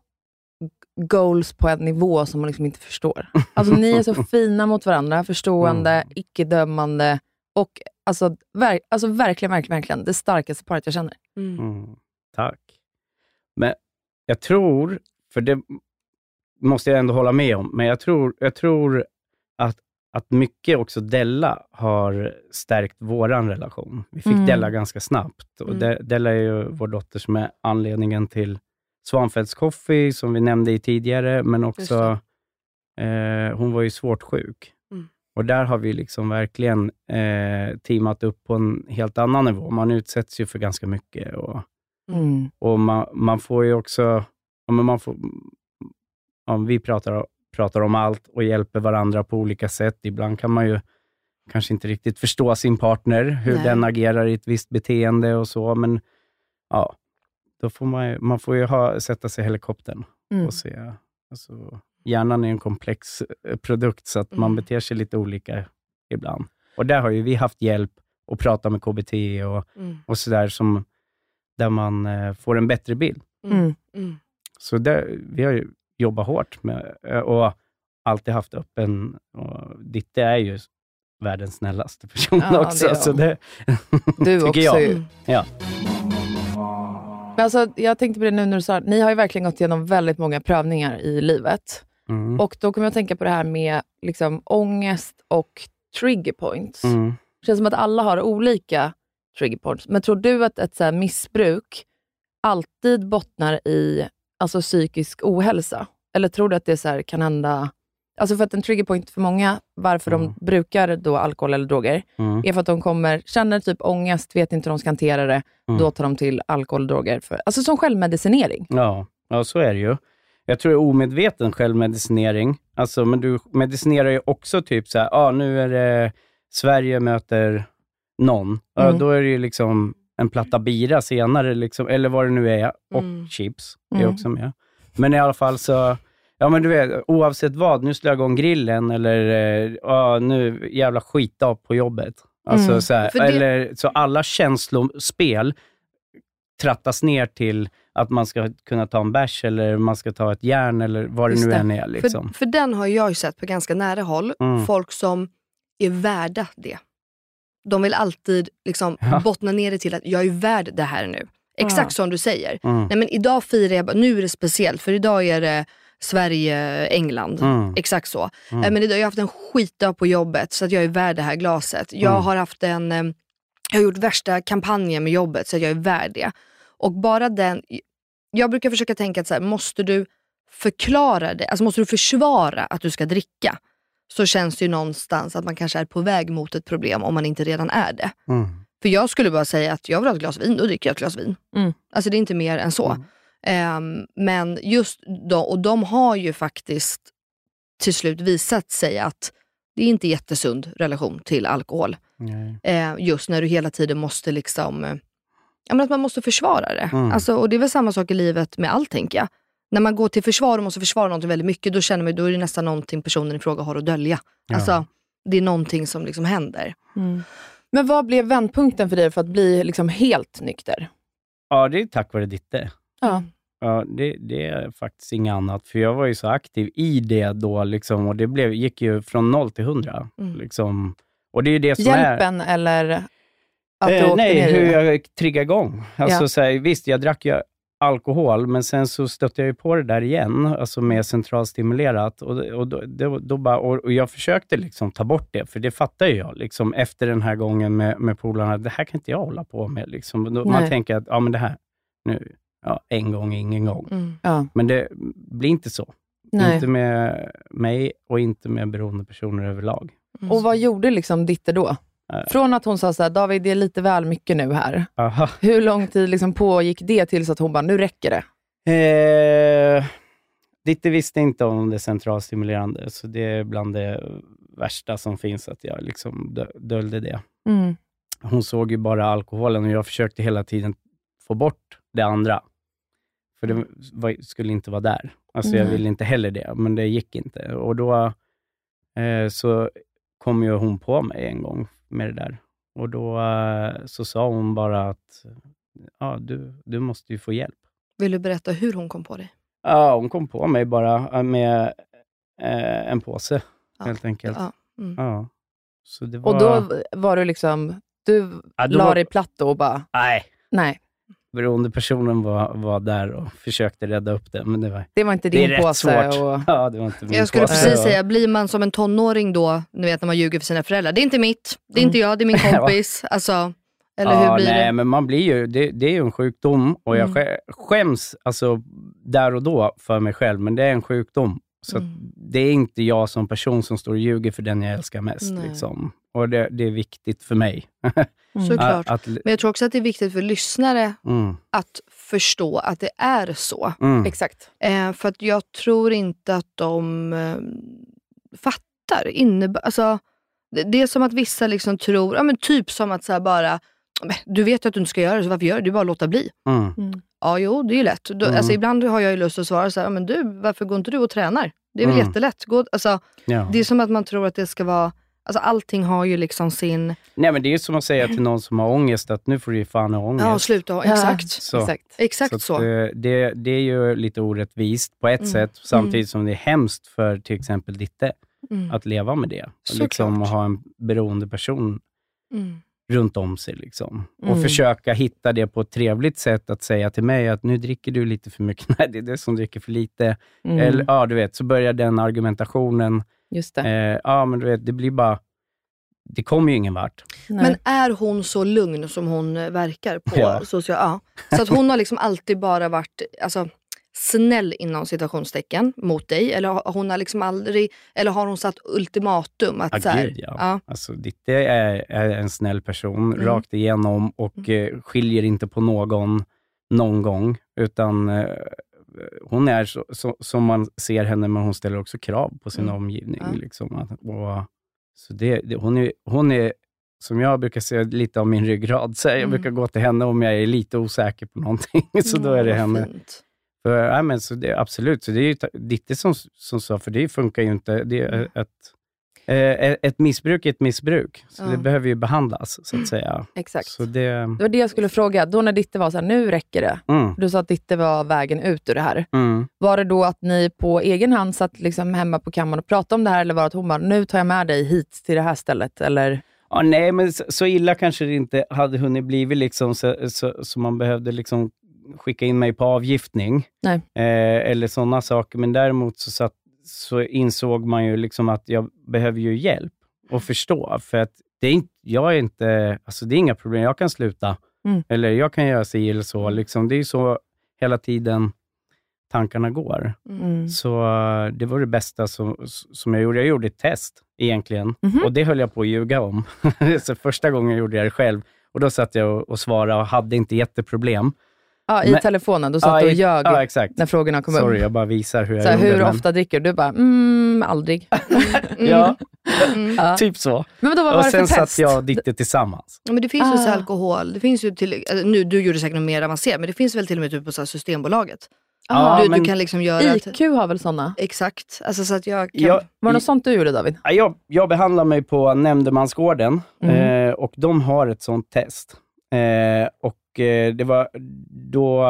goals på en nivå som man liksom inte förstår. Alltså ni är så fina mot varandra, förstående, Mm. icke-dömande och alltså, ver- alltså verkligen, verkligen, verkligen det starkaste paret jag känner. mm. Mm, tack. Men jag tror, för det måste jag ändå hålla med om, men jag tror, jag tror att, att mycket också Della har stärkt våran relation. Vi fick Mm. Della ganska snabbt. Och Mm. De, Della är ju vår dotter som är anledningen till Svanfeldts Coffee, som vi nämnde i tidigare, men också, eh, hon var ju svårt sjuk. Mm. Och där har vi liksom verkligen eh, teamat upp på en helt annan nivå. Man utsätts ju för ganska mycket. Och, Mm. och man, man får ju också, ja, men man får, ja, vi pratar, pratar om allt och hjälper varandra på olika sätt. Ibland kan man ju kanske inte riktigt förstå sin partner, hur Nej. den agerar i ett visst beteende och så, men ja, då får man, ju- man får ju ha, sätta sig i helikoptern Mm. och se. Alltså, hjärnan är en komplex eh, produkt, så att man Mm. beter sig lite olika ibland. Och där har ju vi haft hjälp att prata med KBT och, Mm. och sådär, som, där man eh, får en bättre bild. Mm. Mm. Så där, vi har ju jobbat hårt med eh, och alltid haft öppen... Och Ditte är ju världens snällaste person Ja, också. det så det Du tycker också jag. ju. Mm. Ja. Men alltså, jag tänkte på det nu när du sa, ni har ju verkligen gått igenom väldigt många prövningar i livet. Mm. Och då kommer jag att tänka på det här med liksom, ångest och trigger points. Mm. Det känns som att alla har olika trigger points. Men tror du att ett så här, missbruk alltid bottnar i alltså, psykisk ohälsa? Eller tror du att det så här, kan hända... Alltså för att en trigger point för många, varför Mm. de brukar då alkohol eller droger, Mm. är för att de kommer, känner typ ångest, vet inte hur de ska hantera det, Mm. då tar de till alkohol och droger. För, alltså som självmedicinering. Ja, ja, så är det ju. Jag tror det är omedveten självmedicinering. Alltså, men du medicinerar ju också typ så här, ah, nu är det Sverige möter någon. Ja, Mm. Då är det ju liksom en platta bira senare, liksom, eller vad det nu är, och Mm. chips är Mm. också med. Men i alla fall så, ja men du vet, oavsett vad, nu slår jag igång grillen eller ah, nu jävla skitdag på jobbet. Alltså, Mm. så här, det- eller, så alla känslospel trattas ner till att man ska kunna ta en bärs eller man ska ta ett järn eller vad det nu det. än är. Liksom. För, för den har jag ju sett på ganska nära håll. Mm. Folk som är värda det. De vill alltid liksom Ja. bottna ner det till att jag är värd det här nu. Exakt Ja. som du säger. Mm. Nej men idag firar jag, nu är det speciellt för idag är det Sverige-England. Mm. Exakt så. Mm. Eh, Men idag, jag har haft en skitdag på jobbet så att jag är värd det här glaset. Jag Mm. har haft en, eh, jag har gjort värsta kampanjen med jobbet så att jag är värd det. Och bara den, jag brukar försöka tänka att så här, måste du förklara det, alltså måste du försvara att du ska dricka, så känns det ju någonstans att man kanske är på väg mot ett problem om man inte redan är det. Mm. För jag skulle bara säga att jag vill ha ett glas vin, då dricker jag ett glas vin. Mm. Alltså det är inte mer än så. Mm. Ehm, men just de, och de har ju faktiskt till slut visat sig att det är inte jättesund relation till alkohol. Nej. Eh, just när du hela tiden måste liksom, eh, ja, men att man måste försvara det. Mm. Alltså, och det är väl samma sak i livet med allt tänker jag. När man går till försvar och måste försvara någonting väldigt mycket, då känner man då är det nästan någonting personen i fråga har att dölja. Ja. Alltså, det är någonting som liksom händer. Men vad blev vändpunkten för dig för att bli liksom helt nykter? Ja, det är tack vare Ditte. Ja. Ja, det, det är faktiskt inget annat. För jag var ju så aktiv i det då liksom, och det blev, gick ju från noll till hundra. Mm. Liksom. Och det är ju det som är... Hjälpen eller att du Eh, åkte nej, ner hur jag triggade igång. Alltså, Ja. så här, visst, jag drack ju alkohol, men sen så stötte jag ju på det där igen, alltså med centralstimulerat. Och, och, då, då, då bara, och, och jag försökte liksom ta bort det, för det fattar jag liksom, efter den här gången med, med polarna. Det här kan inte jag hålla på med. Liksom. Då, man tänker att ja, men det här, nu, ja, en gång, ingen gång. Mm. Ja. Men det blir inte så. Nej. Inte med mig och inte med beroende personer överlag. Och vad gjorde liksom Ditte då? Eh. Från att hon sa så här, David det är lite väl mycket nu här. Aha. Hur lång tid liksom pågick det tills att hon bara, nu räcker det? Eh, Ditte visste inte om det centralstimulerande, så det är bland det värsta som finns, att jag liksom dö- döljde det. Mm. Hon såg ju bara alkoholen och jag försökte hela tiden få bort det andra. För det var, skulle inte vara där. Alltså jag Nej. ville inte heller det, men det gick inte. Och då eh, så kom ju hon på mig en gång med det där. Och då eh, så sa hon bara att ja, du, du måste ju få hjälp. Vill du berätta hur hon kom på dig? Ja, hon kom på mig bara äh, med eh, en påse, Ja. helt enkelt. Ja. Mm. Ja. Så det var... Och då var du liksom, du Ja, la var- dig platt då och bara, Nej, nej, beroende personen var, var där och försökte rädda upp det, men det var, det var inte det är din påse. svårt. Och, Ja, det var inte min Jag skulle påse. precis säga, blir man som en tonåring då, ni vet när man ljuger för sina föräldrar. Det är inte mitt, det är inte jag, det är min kompis. Alltså, eller ja, hur blir nej, det? men man blir ju, det, det är ju en sjukdom och jag Mm. skä- skäms alltså, där och då för mig själv, men det är en sjukdom. Så Mm. det är inte jag som person som står och ljuger för den jag älskar mest. Liksom. Och det, det är viktigt för mig. Såklart. Att, att, Men jag tror också att det är viktigt för lyssnare mm, att förstå att det är så. mm. Exakt. Eh, för att jag tror inte att de eh, fattar. Inneb- alltså, det, det är som att vissa liksom tror, ja, men typ som att så här bara, "Men du vet ju att du inte ska göra det, så varför gör du det? Är bara låta bli. Mm. Ja, jo, det är ju lätt. Då, Mm. alltså, ibland har jag ju lust att svara så här, "Ja, men du, varför går inte du och tränar? Det är väl Mm. jättelätt. Gå, alltså, Ja. det är som att man tror att det ska vara, alltså allting har ju liksom sin, Nej, men det är ju som att säga till någon som har ångest att nu får du ju fan ha ångest. ja sluta, exakt. Så. Exakt. Exakt Så så. eh, det, det är ju lite orättvist på ett Mm. sätt, samtidigt som det är hemskt för till exempel Ditte Mm. att leva med det. Såklart. Liksom att ha en beroende person Mm. runt om sig. Liksom. Mm. Och försöka hitta det på ett trevligt sätt, att säga till mig att nu dricker du lite för mycket. Nej, det är du som dricker för lite. Mm. Eller, ja, du vet, så börjar den argumentationen. Just det. Eh, ja, men du vet, det blir bara... Det kommer ju ingen vart. Nej. Men är hon så lugn som hon eh, verkar på Ja. social... Ja. Så att hon har liksom alltid bara varit alltså, snäll inom citationstecken mot dig? Eller hon har liksom aldrig... Eller har hon satt ultimatum? Att Ja, så här, gud, ja. ja. Alltså, Ditte är, är en snäll person, Mm. rakt igenom och eh, skiljer inte på någon, någon gång. Utan eh, hon är så, så, som man ser henne, men hon ställer också krav på sin Mm. omgivning. Ja. Liksom. Att, och, så det, det, hon, är, hon är, som jag brukar säga, lite av min ryggrad. Så jag Mm. brukar gå till henne om jag är lite osäker på någonting. så då är det vad henne. fint. För, ja, men så det, absolut, så det är ju Ditte som, som sa, för det funkar ju inte. Det Mm. Ett, eh, ett missbruk är ett missbruk, så Ja. det behöver ju behandlas, så att säga. Exakt. Så det... Det var det jag skulle fråga. Då när Ditte var så här, nu räcker det. Mm, Du sa att Ditte var vägen ut ur det här. mm. Var det då att ni på egen hand satt liksom hemma på kammaren och pratade om det här, eller var det att hon bara, nu tar jag med dig hit till det här stället? Eller? Ja, nej, men så, illa kanske det inte hade hunnit blivit, liksom, så, så, så man behövde liksom skicka in mig på avgiftning. Eh, eller sådana saker. Men däremot så, satt, så insåg man ju liksom att jag behöver ju hjälp och förstå. För att det är inte, jag är inte, alltså det är inga problem, jag kan sluta. Mm. Eller jag kan göra si eller så. Liksom. Det är ju så hela tiden tankarna går. Mm. Så eh, det var det bästa som, som jag gjorde. Jag gjorde ett test egentligen Mhm. och det höll jag på att ljuga om. så första gången gjorde jag det själv och då satt jag och, och svarade och hade inte jätteproblem. Ja, i Men- telefonen. Då satt Ja, du och ljög Ja, exakt. när frågorna kom Sorry, upp. jag bara visar hur jag Så här, gjorde. hur men- ofta dricker du? Du bara, mm, aldrig. Ja, Ja. typ så. Men vadå, vad och var det sen för satt jag och Ditte tillsammans. Ja, men det finns ju så Ah. alkohol, det finns ju till, alltså, nu, du gjorde säkert något mer avancerat, men det finns väl till och med typ på så här Systembolaget. Ja, du, men- du kan liksom göra... att- IQ har väl sådana? Exakt, alltså så att jag kan... Jag, Var det något sånt du gjorde David? Ja, Jag, jag behandlar mig på Nämndemansgården Mm. eh, och de har ett sånt test. Eh, och det var då,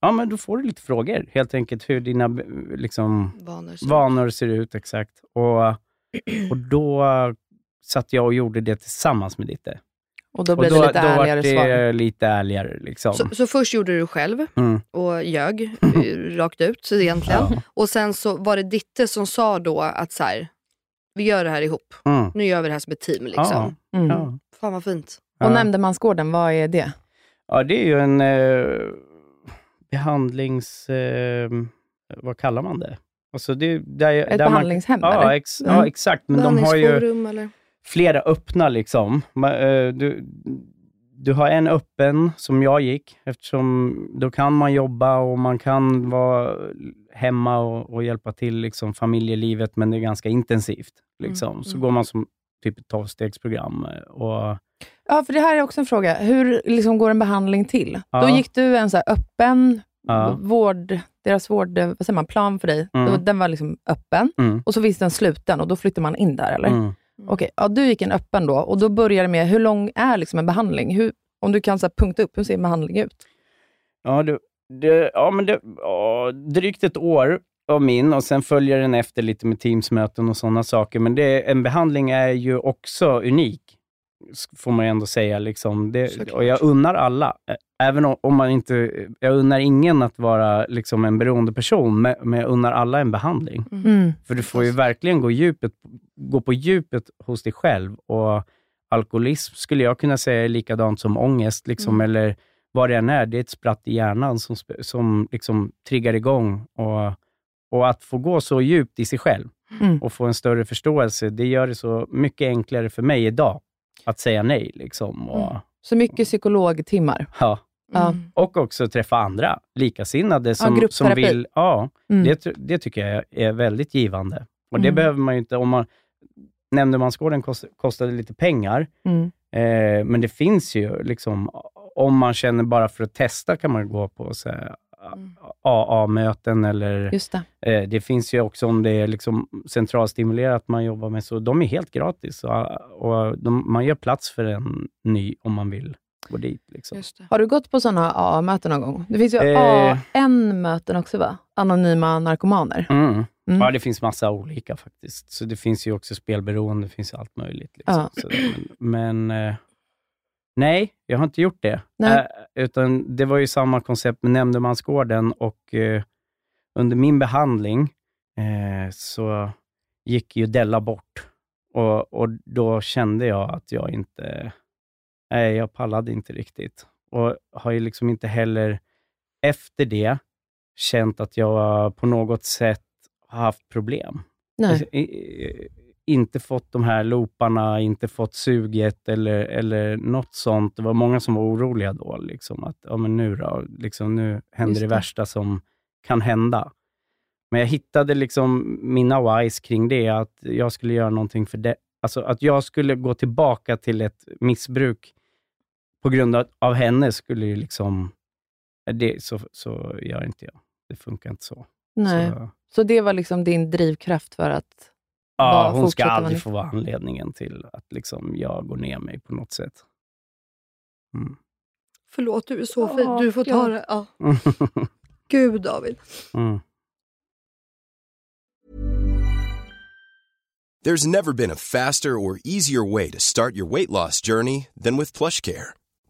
ja men då får du lite frågor helt enkelt hur dina eh, liksom, Vanor. så. vanor ser ut exakt. Och, och då satt jag och gjorde det tillsammans med Ditte. Och då Och blev då, det lite då var ärligare det svar. lite ärligare. Liksom. Så, så först gjorde du själv Mm. och ljög eh, rakt ut egentligen. Ja. Och sen så var det Ditte som sa då att så här, vi gör det här ihop. Mm. Nu gör vi det här som ett team. Liksom. Ja, Mm. ja. Fan vad fint. Ja. Och Nämndemansgården, vad är det? Ja, det är ju en eh, behandlings... Eh, vad kallar man det? Alltså det där, Ett där behandlingshem, Man, ja, ex, Mm. ja, exakt. Men de har ju eller? flera öppna. liksom. Eh, Du, du har en öppen, som jag gick, eftersom då kan man jobba och man kan vara hemma och, och hjälpa till liksom, familjelivet, men det är ganska intensivt. Liksom. Så mm. går man som typ ett tolvstegsprogram. eh, Och, Ja, för det här är också en fråga. Hur liksom går en behandling till? Ja. Då gick du en så öppen Ja. vård, deras vård, vad säger man, plan för dig. Mm. Då, den var liksom öppen. mm, Och så finns den sluten och då flyttar man in där, eller? mm. Okej, ja, du gick en öppen då och då börjar det med, hur lång är liksom en behandling? Hur, om du kan så punkta upp, hur ser en behandling ut? Ja, det, det, ja, men det, ja, drygt ett år av min och sen följer den efter lite med Teamsmöten och sådana saker. Men det, en behandling är ju också unik, får man ju ändå säga. Liksom. Det, och jag unnar alla, även om, man inte... Jag unnar ingen att vara liksom, en beroende person, men, jag unnar alla en behandling. Mm. För du får ju verkligen gå, djupet, gå på djupet hos dig själv. Och alkoholism skulle jag kunna säga är likadant som ångest, liksom, Mm. eller vad det än är. Det är ett spratt i hjärnan som, som liksom triggar igång. Och, och att få gå så djupt i sig själv Mm. och få en större förståelse, det gör det så mycket enklare för mig idag att säga nej. Liksom, och, Mm. Så mycket psykologtimmar. ja. Ja. Mm. och också träffa andra likasinnade som, som gruppterapi. vill... Ja, Mm. det, det tycker jag är väldigt givande. Och det Mm. behöver man ju inte... Om man, nämndemansgården kost, kostade lite pengar, Mm. eh, men det finns ju, liksom, om man känner bara för att testa kan man gå på så här. AA-möten eller Just det. eh, det finns ju också om det är liksom centralstimulerat man jobbar med, så de är helt gratis och, och de, man gör plats för en ny om man vill gå dit. Liksom. Just det. Har du gått på sådana AA-möten någon gång? Det finns ju Eh. AN-möten också va? Anonyma narkomaner. Mm. Mm. Ja, det finns massa olika faktiskt. Så det finns ju också spelberoende, det finns allt möjligt. Liksom. Ja. Så, men men eh, nej, jag har inte gjort det. Eh, utan det var ju samma koncept med Nämndemansgården och eh, under min behandling eh, så gick ju Della bort. Och, och då kände jag att jag inte, nej, jag pallade inte riktigt. Och har ju liksom inte heller efter det känt att jag på något sätt har haft problem. Nej. Inte fått de här looparna, inte fått suget eller, eller något sånt. Det var många som var oroliga då. Liksom, att ja, men nu då? Liksom, nu händer det det. värsta som kan hända. Men jag hittade liksom mina whys kring det, att jag skulle göra någonting för det. Alltså att jag skulle gå tillbaka till ett missbruk på grund av, av henne skulle ju liksom... Det, så, så gör inte jag. Det funkar inte så. Nej. så Så det var liksom din drivkraft för att... Ja, hon ska aldrig få vara anledningen till att liksom jag går ner mig på något sätt. Mm. Förlåt, du är så Ja, fin. Du får ta det. Ja. Gud David. mm. There's never been a faster or easier way to start your weight loss journey than with PlushCare.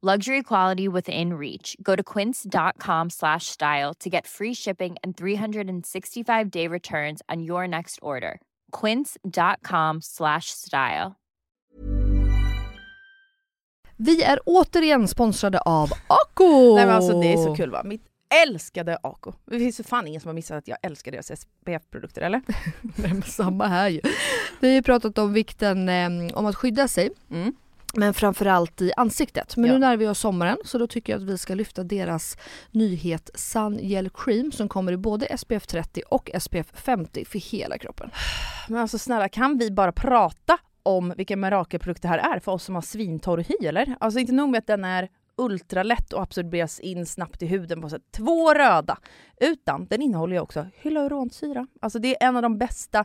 Luxury quality within reach. Go to quince.com slash style to get free shipping and 365 day returns on your next order. Quince.com slash style. Vi är återigen sponsrade av Ako! Nej men alltså det är så kul va. Mitt älskade Ako. Det finns ju fan ingen som har missat att jag älskar deras SPF-produkter eller? Nej, men samma här ju. Vi har ju pratat om vikten eh, om att skydda sig. Mm. Men framförallt i ansiktet. Men Ja. nu närmar vi oss sommaren så då tycker jag att vi ska lyfta deras nyhet Sun Gel Cream som kommer i både SPF 30 och SPF 50 för hela kroppen. Men alltså snälla kan vi bara prata om vilken mirakelprodukt det här är för oss som har svintorr hy eller? Alltså inte nog med att den är ultralätt och absorberas in snabbt i huden på sätt två röda. Utan den innehåller ju också hyaluronsyra. Alltså det är en av de bästa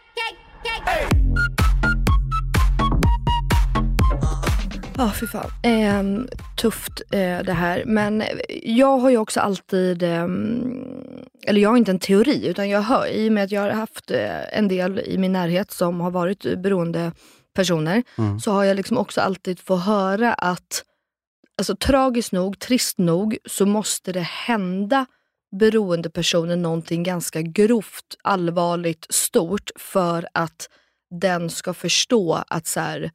Ja, fy fan. Ehm, tufft eh, det här. Men jag har ju också alltid, ehm, eller jag har inte en teori, utan jag hör, i och med att jag har haft eh, en del i min närhet som har varit beroende personer, Mm. så har jag liksom också alltid fått höra att, alltså tragiskt nog, trist nog, så måste det hända beroendepersonen någonting ganska grovt, allvarligt, stort för att den ska förstå att så här,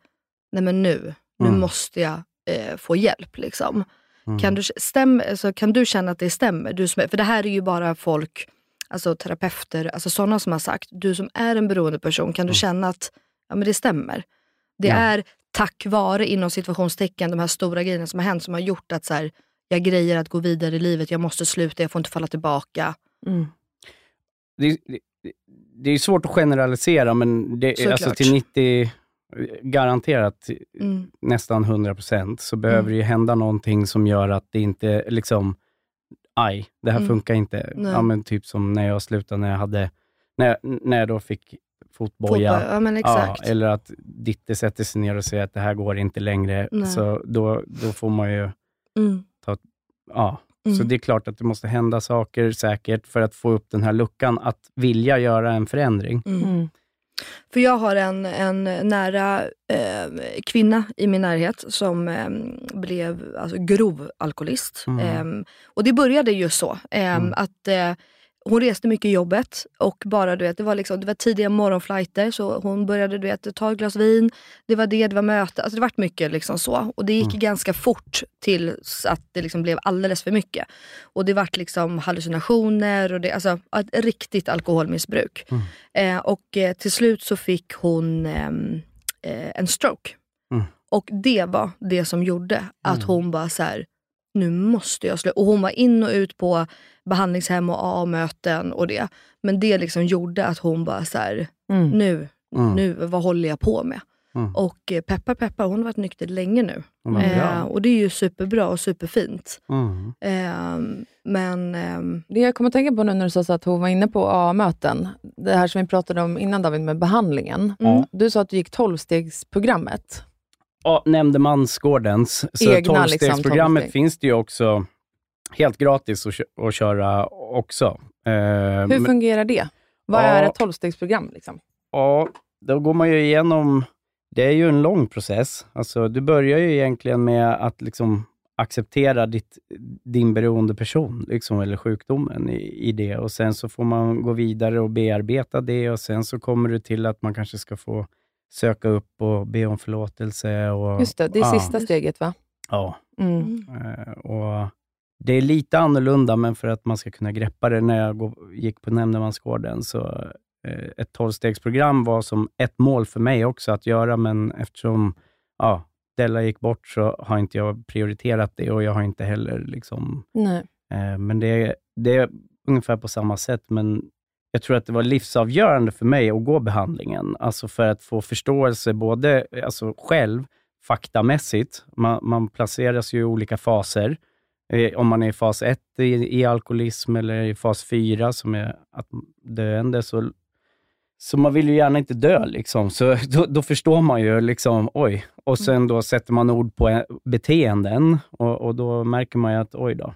nej men nu, nu Mm. måste jag eh, få hjälp. Liksom. Mm. Kan, du, stäm, alltså, kan du känna att det stämmer? Du som för det här är ju bara folk, alltså terapeuter, alltså sådana som har sagt, du som är en beroende person, kan du känna att ja, men det stämmer? Det Ja. är tack vare, inom situationstecken, de här stora grejerna som har hänt som har gjort att så här, jag grejer att gå vidare i livet, jag måste sluta, jag får inte falla tillbaka. det, det, det är svårt att generalisera, men det, är alltså till 90, garanterat Mm. nästan 100% så behöver Mm. det ju hända någonting som gör att det inte liksom, aj, det här Mm. funkar inte. Nej. Ja, men typ som när jag slutade, när jag hade, när jag, när jag då fick fotboja. Fotboll, ja. Ja, eller att Ditte sätter sig ner och säger att det här går inte längre. Nej. Så då, då får man ju Mm. Ja. Mm. Så det är klart att det måste hända saker säkert för att få upp den här luckan att vilja göra en förändring. Mm. För jag har en, en nära eh, kvinna i min närhet som eh, blev alltså, grov alkoholist. Mm. Eh, och det började just så. Eh, Mm. att eh, hon reste mycket i jobbet och bara du vet, det var, liksom, det var tidiga morgonflighter så hon började du vet, ta ett glas vin. Det var det, det var möte. Alltså det vart mycket liksom så. Och det gick Mm. ganska fort tills att det liksom blev alldeles för mycket. Och det vart liksom hallucinationer och det, alltså, ett riktigt alkoholmissbruk. Mm. Eh, och eh, till slut så fick hon ehm, eh, en stroke. Mm. Och det var det som gjorde att Mm. hon bara så här, nu måste jag sluta. Och hon var in och ut på behandlingshem och AA-möten och det. Men det liksom gjorde att hon bara så här, Mm. nu, Mm. nu, vad håller jag på med? Mm. Och eh, peppar peppar, hon har varit nykter länge nu. Eh, och det är ju superbra och superfint. Mm. Eh, men ehm, Det jag kommer att tänka på nu när du sa så att hon var inne på AA-möten, det här som vi pratade om innan David med behandlingen. Mm. Du sa att du gick 12-stegsprogrammet. Nämndemansgårdens. Så Egna, 12-stegsprogrammet liksom, 12-steg. finns det ju också helt gratis att, kö- att köra också. Eh, Hur men- fungerar det? Vad Ja. är ett 12-stegsprogram? Liksom? Ja, då går man ju igenom... Det är ju en lång process. Alltså, du börjar ju egentligen med att liksom acceptera ditt, din beroende person, liksom, eller sjukdomen i, i det. Och Sen så får man gå vidare och bearbeta det och sen så kommer du till att man kanske ska få söka upp och be om förlåtelse. Och, Just det, det är ja, sista steget va? Ja. Mm. Eh, och det är lite annorlunda, men för att man ska kunna greppa det, när jag gick på nämndemansgården, så eh, ett tolvstegsprogram var som ett mål för mig också att göra, men eftersom ja, Della gick bort så har inte jag prioriterat det och jag har inte heller liksom... Nej. Eh, men det, det är ungefär på samma sätt, men jag tror att det var livsavgörande för mig att gå behandlingen. Alltså för att få förståelse både alltså själv, faktamässigt. Man, man placeras ju i olika faser. Eh, om man är i fas 1 i, i alkoholism eller i fas 4 som är att döende, så, så man vill ju gärna inte dö. Liksom. Så då, då förstår man ju, liksom, oj. Och sen då sätter man ord på beteenden och, och då märker man ju att, oj då.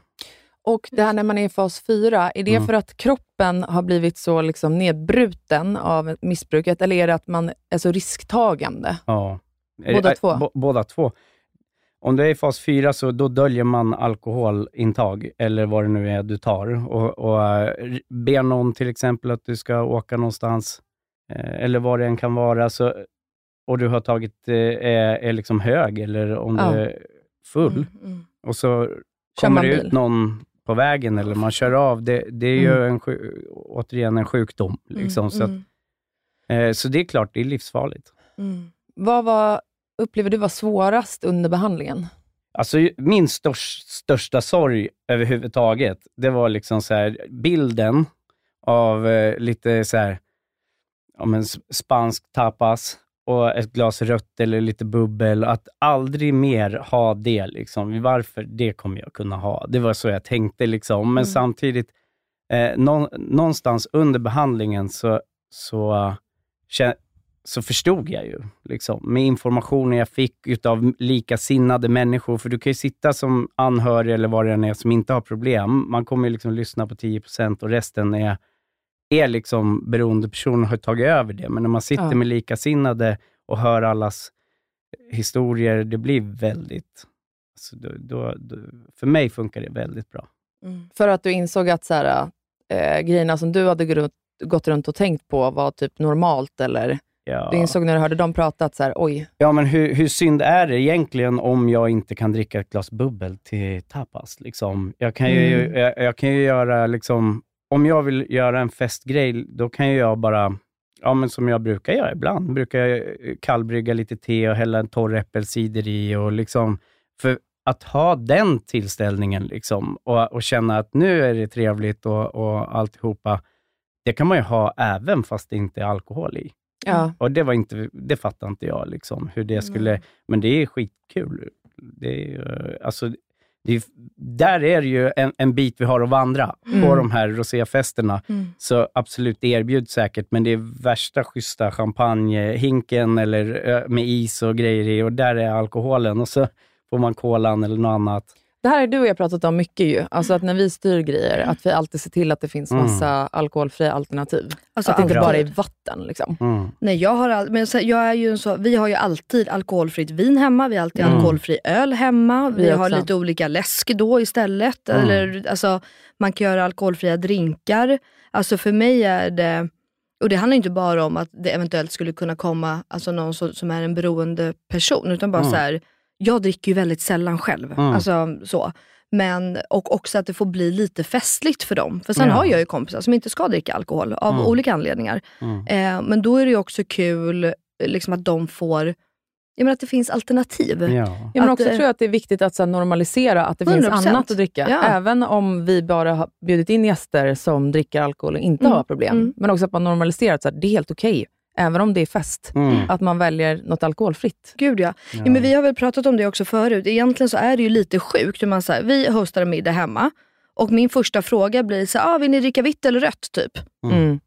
Och det här när man är i fas 4, är det Mm. för att kroppen har blivit så liksom nedbruten av missbruket, eller är det att man är så risktagande? Ja. Båda Eh, två? b- båda två. Om du är i fas 4, så då döljer man alkoholintag, eller vad det nu är du tar. Och, och eh, ber någon till exempel att du ska åka någonstans, eh, eller vad det än kan vara, så, och du har tagit, eh, är, är liksom hög, eller om Ja. du är full, mm, och så kommer det ut någon på vägen, eller man kör av. Det, det är ju Mm. en, återigen en sjukdom. Liksom, mm, så, att, eh, så det är klart, det är livsfarligt. mm. Vad var, upplever du var svårast under behandlingen? Alltså, min störst, största sorg överhuvudtaget, det var liksom så här, bilden av eh, lite så här, ja, men spansk tapas och ett glas rött eller lite bubbel. Att aldrig mer ha det. Liksom. Varför? Det kommer jag kunna ha. Det var så jag tänkte. Liksom. Men Mm. samtidigt, eh, nå, någonstans under behandlingen så, så, så förstod jag ju, liksom, med informationen jag fick utav likasinnade människor. För du kan ju sitta som anhörig eller vad det än är som inte har problem. Man kommer ju liksom lyssna på 10% och resten är, är liksom beroendepersoner har tagit över det. Men när man sitter Ja. med likasinnade och hör allas historier, det blir väldigt... Alltså då, då, då, för mig funkar det väldigt bra. mm. För att du insåg att så här, äh, grejerna som du hade gått, gått runt och tänkt på var typ normalt, eller Ja. du insåg när du hörde dem prata att så här, oj, Ja, men hur, hur synd är det egentligen om jag inte kan dricka ett glas bubbel till tapas? Liksom? Jag, kan ju, Mm. jag, jag kan ju göra, liksom, om jag vill göra en festgrej, då kan jag bara, ja men som jag brukar göra ibland, brukar jag eh, kallbrygga lite te och hälla en torr äppelcider i. Och liksom, för att ha den tillställningen liksom, och, och känna att nu är det trevligt och, och alltihopa, det kan man ju ha även fast det inte är alkohol i. ja. Och det var inte, det fattar inte jag, liksom, hur det skulle... Men det är skitkul. Det är, alltså, är, där är det ju en, en bit vi har att vandra, på Mm. de här roséfesterna. Mm. Så absolut, det erbjuds säkert, men det är värsta schyssta champagnehinken eller med is och grejer i och där är alkoholen och så får man kolan eller något annat. Det här har du och jag pratat om mycket ju. Alltså att när vi styr grejer, att vi alltid ser till att det finns Mm. massa alkoholfria alternativ. Alltså, att det inte bara är vatten. Liksom. Mm. Nej, jag har all, men jag är ju en så, vi har ju alltid alkoholfritt vin hemma, vi har alltid Mm. alkoholfri öl hemma, vi, Vi har också. lite olika läsk då istället. Mm. Eller, alltså, man kan göra alkoholfria drinkar. Alltså för mig är det, och det handlar inte bara om att det eventuellt skulle kunna komma alltså någon som, som är en beroende person, utan bara Mm. så här, jag dricker ju väldigt sällan själv. Mm. Alltså, så. Men, och också att det får bli lite festligt för dem. För sen Ja. har jag ju kompisar som inte ska dricka alkohol av Mm. olika anledningar. Mm. Eh, men då är det ju också kul liksom att de får, jag menar att det finns alternativ. Ja. Ja, men också eh, tror jag att det är viktigt att så här, normalisera att det finns 100%. annat att dricka. Ja. Även om vi bara har bjudit in gäster som dricker alkohol och inte Mm, har problem. mm. Men också att man normaliserar att så här, det är helt okej även om det är fest, Mm. att man väljer något alkoholfritt. Gud ja. ja. men vi har väl pratat om det också förut. Egentligen så är det ju lite sjukt. Hur man, så här, vi hostar en middag hemma och min första fråga blir så här, ah, vill ni dricka vitt eller rött? Typ. Mm.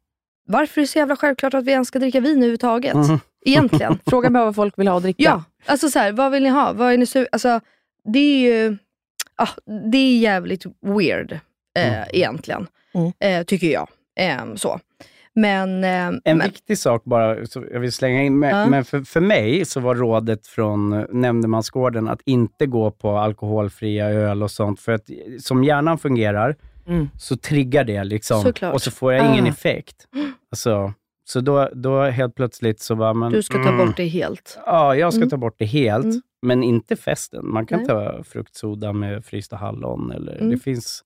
Varför är det så jävla självklart att vi ens ska dricka vin överhuvudtaget? Mhm. Egentligen. Fråga bara vad folk vill ha att dricka. Ja, alltså så här, vad vill ni ha? Vad är ni su- alltså, det är ju ah, det är jävligt weird eh, Mm. egentligen, Mm. eh, tycker jag. Eh, så. Men, eh, En men viktig sak bara, så jag vill slänga in, men, Ja. men för, för mig så var rådet från nämndemansgården att inte gå på alkoholfria öl och sånt, för att som hjärnan fungerar Mm. så triggar det liksom, Såklart. och så får jag ingen Ah. effekt. Alltså, så då, då helt plötsligt så bara, men, du ska ta mm, bort det helt. Ja, jag ska Mm. ta bort det helt, Mm. men inte festen. Man kan Nej. ta fruktsoda med frysta hallon, eller Mm. det finns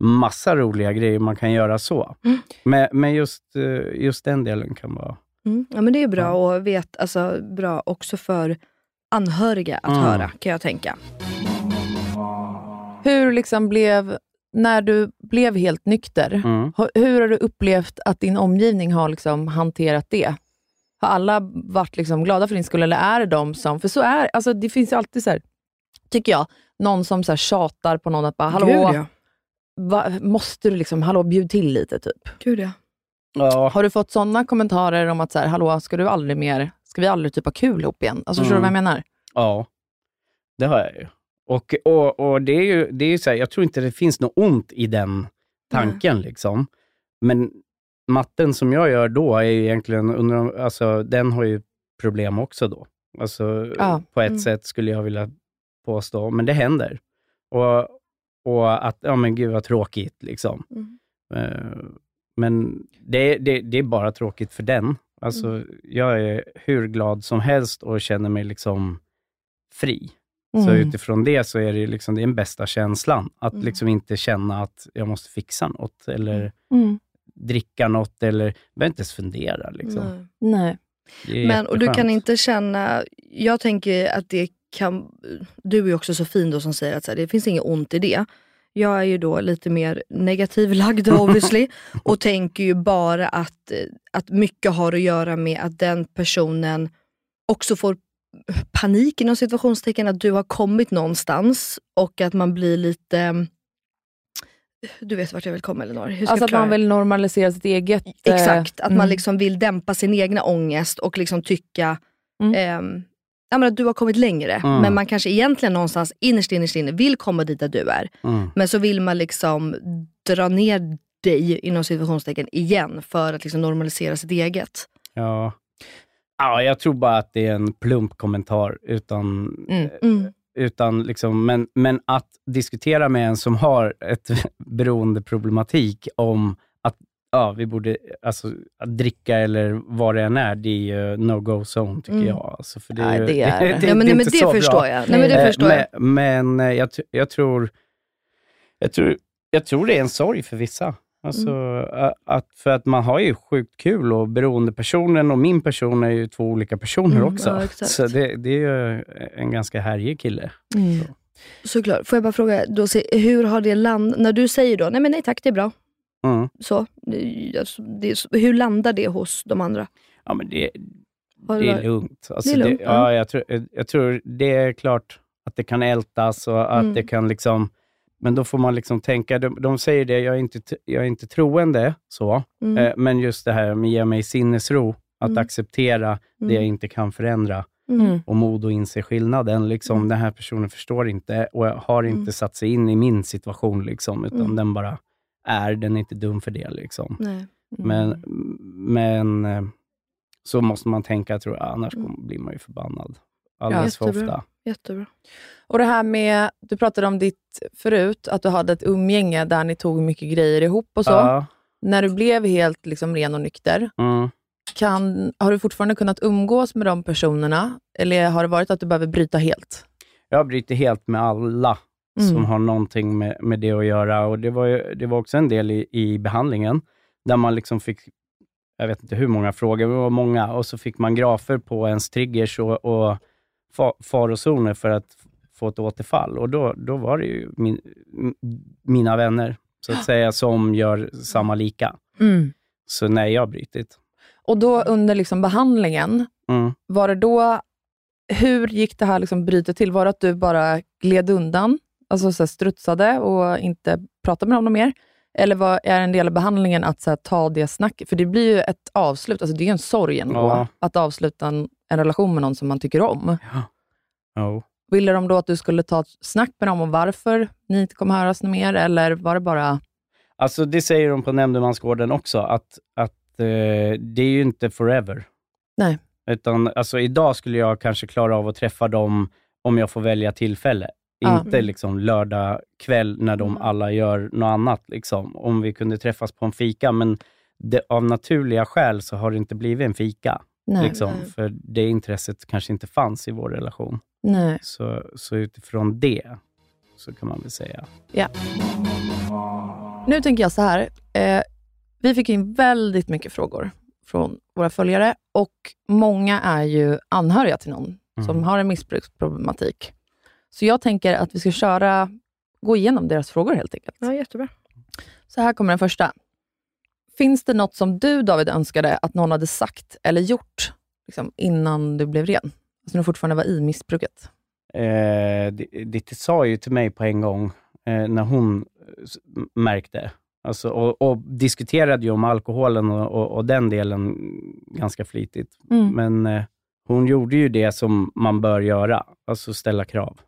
massa roliga grejer man kan göra så. Mm. Men, men just, eh, just den delen kan vara... Mm. Ja, men det är bra och vet, alltså, bra också för anhöriga att Mm. höra, kan jag tänka. Hur liksom blev, när du blev helt nykter, Mm. hur har du upplevt att din omgivning har liksom hanterat det? Har alla varit liksom glada för din skull, eller är det de som... För så är alltså det finns ju alltid, så här, tycker jag, någon som så här tjatar på någon att bara, hallå, Gud ja. Va, måste du liksom, hallå, bjud till lite typ. Gud ja. Ja, Har du fått sådana kommentarer om att, så här, hallå, ska du aldrig mer, ska vi aldrig typ ha kul ihop igen? Alltså förstår du vad jag menar? ja, det har jag ju. Och, och, och det är ju, det är ju så här, jag tror inte det finns något ont i den tanken. liksom. Men matten som jag gör då är ju egentligen, under, alltså, den har ju problem också då. Alltså, Ja. På ett Mm. sätt skulle jag vilja påstå, men det händer. Och, och att, ja men gud vad tråkigt liksom. Mm. Eh, Men det, det, det är bara tråkigt för den. Alltså, Mm. Jag är hur glad som helst och känner mig liksom fri. Så Mm. utifrån det så är det liksom det är den bästa känslan. Att Mm. liksom inte känna att jag måste fixa något eller Mm. dricka något eller, behöver inte ens fundera. Liksom. Nej. Nej. Men, och du kan inte känna, jag tänker att det kan, du är ju också så fin då som säger att här, det finns inget ont i det. Jag är ju då lite mer negativ lagd obviously och tänker ju bara att, eh, att mycket har att göra med att den personen också får panik inom situationstecken, att du har kommit någonstans och att man blir lite du vet vart jag vill komma Elinor. Hur Alltså att man vill normalisera sitt eget... eh, Exakt, att mm. man liksom vill dämpa sin egna ångest och liksom tycka Mm. ehm, ja, men att du har kommit längre. Mm. Men man kanske egentligen någonstans innerst innerst inne vill komma dit där du är. Mm. Men så vill man liksom dra ner dig inom situationstecken igen för att liksom normalisera sitt eget. Ja. ja, jag tror bara att det är en plump kommentar. Utan, Mm. Mm. utan liksom, men, men att diskutera med en som har ett beroendeproblematik om ja, vi borde alltså, att dricka eller vad det än är, det är ju no-go zone tycker Mm. jag. Alltså, för det Nej, är, ju- det är det. Ja, men, nej, men inte det så förstår bra. jag. Nej, men det Eh, förstår jag. men, men eh, jag, jag, tror, jag, tror, jag tror det är en sorg för vissa. Alltså, Mm. att, för att man har ju sjukt kul och beroendepersonen och min person är ju två olika personer Mm, också. ja. Så det, det är ju en ganska härjig kille. Mm. Såklart. Får jag bara fråga, då, se, hur har det landat? När du säger då, nej men nej tack det är bra. Mm. Så, det, alltså, det, hur landar det hos de andra? Ja, men det, det är lugnt. Alltså, Det är lugnt, det, ja. ja, jag, tror, jag tror det är klart att det kan ältas och att Mm. det kan liksom... Men då får man liksom tänka, de, de säger det, jag är inte, jag är inte troende, så, Mm. eh, men just det här med ge mig sinnesro, att Mm. acceptera det jag Mm. inte kan förändra Mm. och mod att inse skillnaden. Liksom, Mm. Den här personen förstår inte och har inte Mm. satt sig in i min situation, liksom, utan Mm. den bara är, den inte dum för det. Liksom. Nej. Men, men eh, så måste man tänka, tror jag, annars Mm. blir man ju förbannad. Alldeles för Jättebra. ofta. Jättebra. Och det här med, du pratade om ditt förut, att du hade ett umgänge där ni tog mycket grejer ihop och så. Ja, När du blev helt liksom ren och nykter, mm. kan, har du fortfarande kunnat umgås med de personerna? Eller har det varit att du behöver bryta helt? Jag bryter helt med alla Mm. som har någonting med, med det att göra. Och det, var ju, det var också en del i, i behandlingen, där man liksom fick, jag vet inte hur många frågor, men det var många, och så fick man grafer på ens triggers och, och fa, farozoner för att få ett återfall. Och då, då var det ju min, mina vänner, så att säga, som gör samma lika. Mm. Så nej, jag har brutit. Och då under liksom behandlingen, Mm. var det då, hur gick det här liksom brytet till? Var det att du bara gled undan, alltså så här strutsade och inte pratade med honom mer? Eller var, är en del av behandlingen att så här, ta det snacket? För det blir ju ett avslut, alltså det är ju en sorg ändå, Ja. att avsluta en, en relation med någon som man tycker om. Jo. Ville de då att du skulle ta ett snack med dem om varför ni inte kommer höras mer, eller var det bara... Alltså det säger de på nämndemansgården också, att, att eh, det är ju inte forever. Nej. Utan alltså, idag skulle jag kanske klara av att träffa dem om jag får välja tillfälle. Ja. Inte liksom lördag kväll när de alla gör något annat. Liksom. Om vi kunde träffas på en fika, men det, av naturliga skäl så har det inte blivit en fika. Nej. Liksom, för det intresset kanske inte fanns i vår relation. Nej. Så, så utifrån det, så kan man väl säga. Ja. Nu tänker jag så här. Eh, vi fick in väldigt mycket frågor från våra följare och många är ju anhöriga till någon som har en missbruksproblematik. Så jag tänker att vi ska köra, gå igenom deras frågor helt enkelt. Ja, jättebra. Så här kommer den första. Finns det något som du, David, önskade att någon hade sagt eller gjort liksom, innan du blev ren? Alltså när du fortfarande var i missbruket. Eh, Di- Ditte sa ju till mig på en gång, eh, när hon märkte, alltså, och, och diskuterade ju om alkoholen och, och, och den delen ganska flitigt. Mm. Men eh, hon gjorde ju det som man bör göra, alltså ställa krav.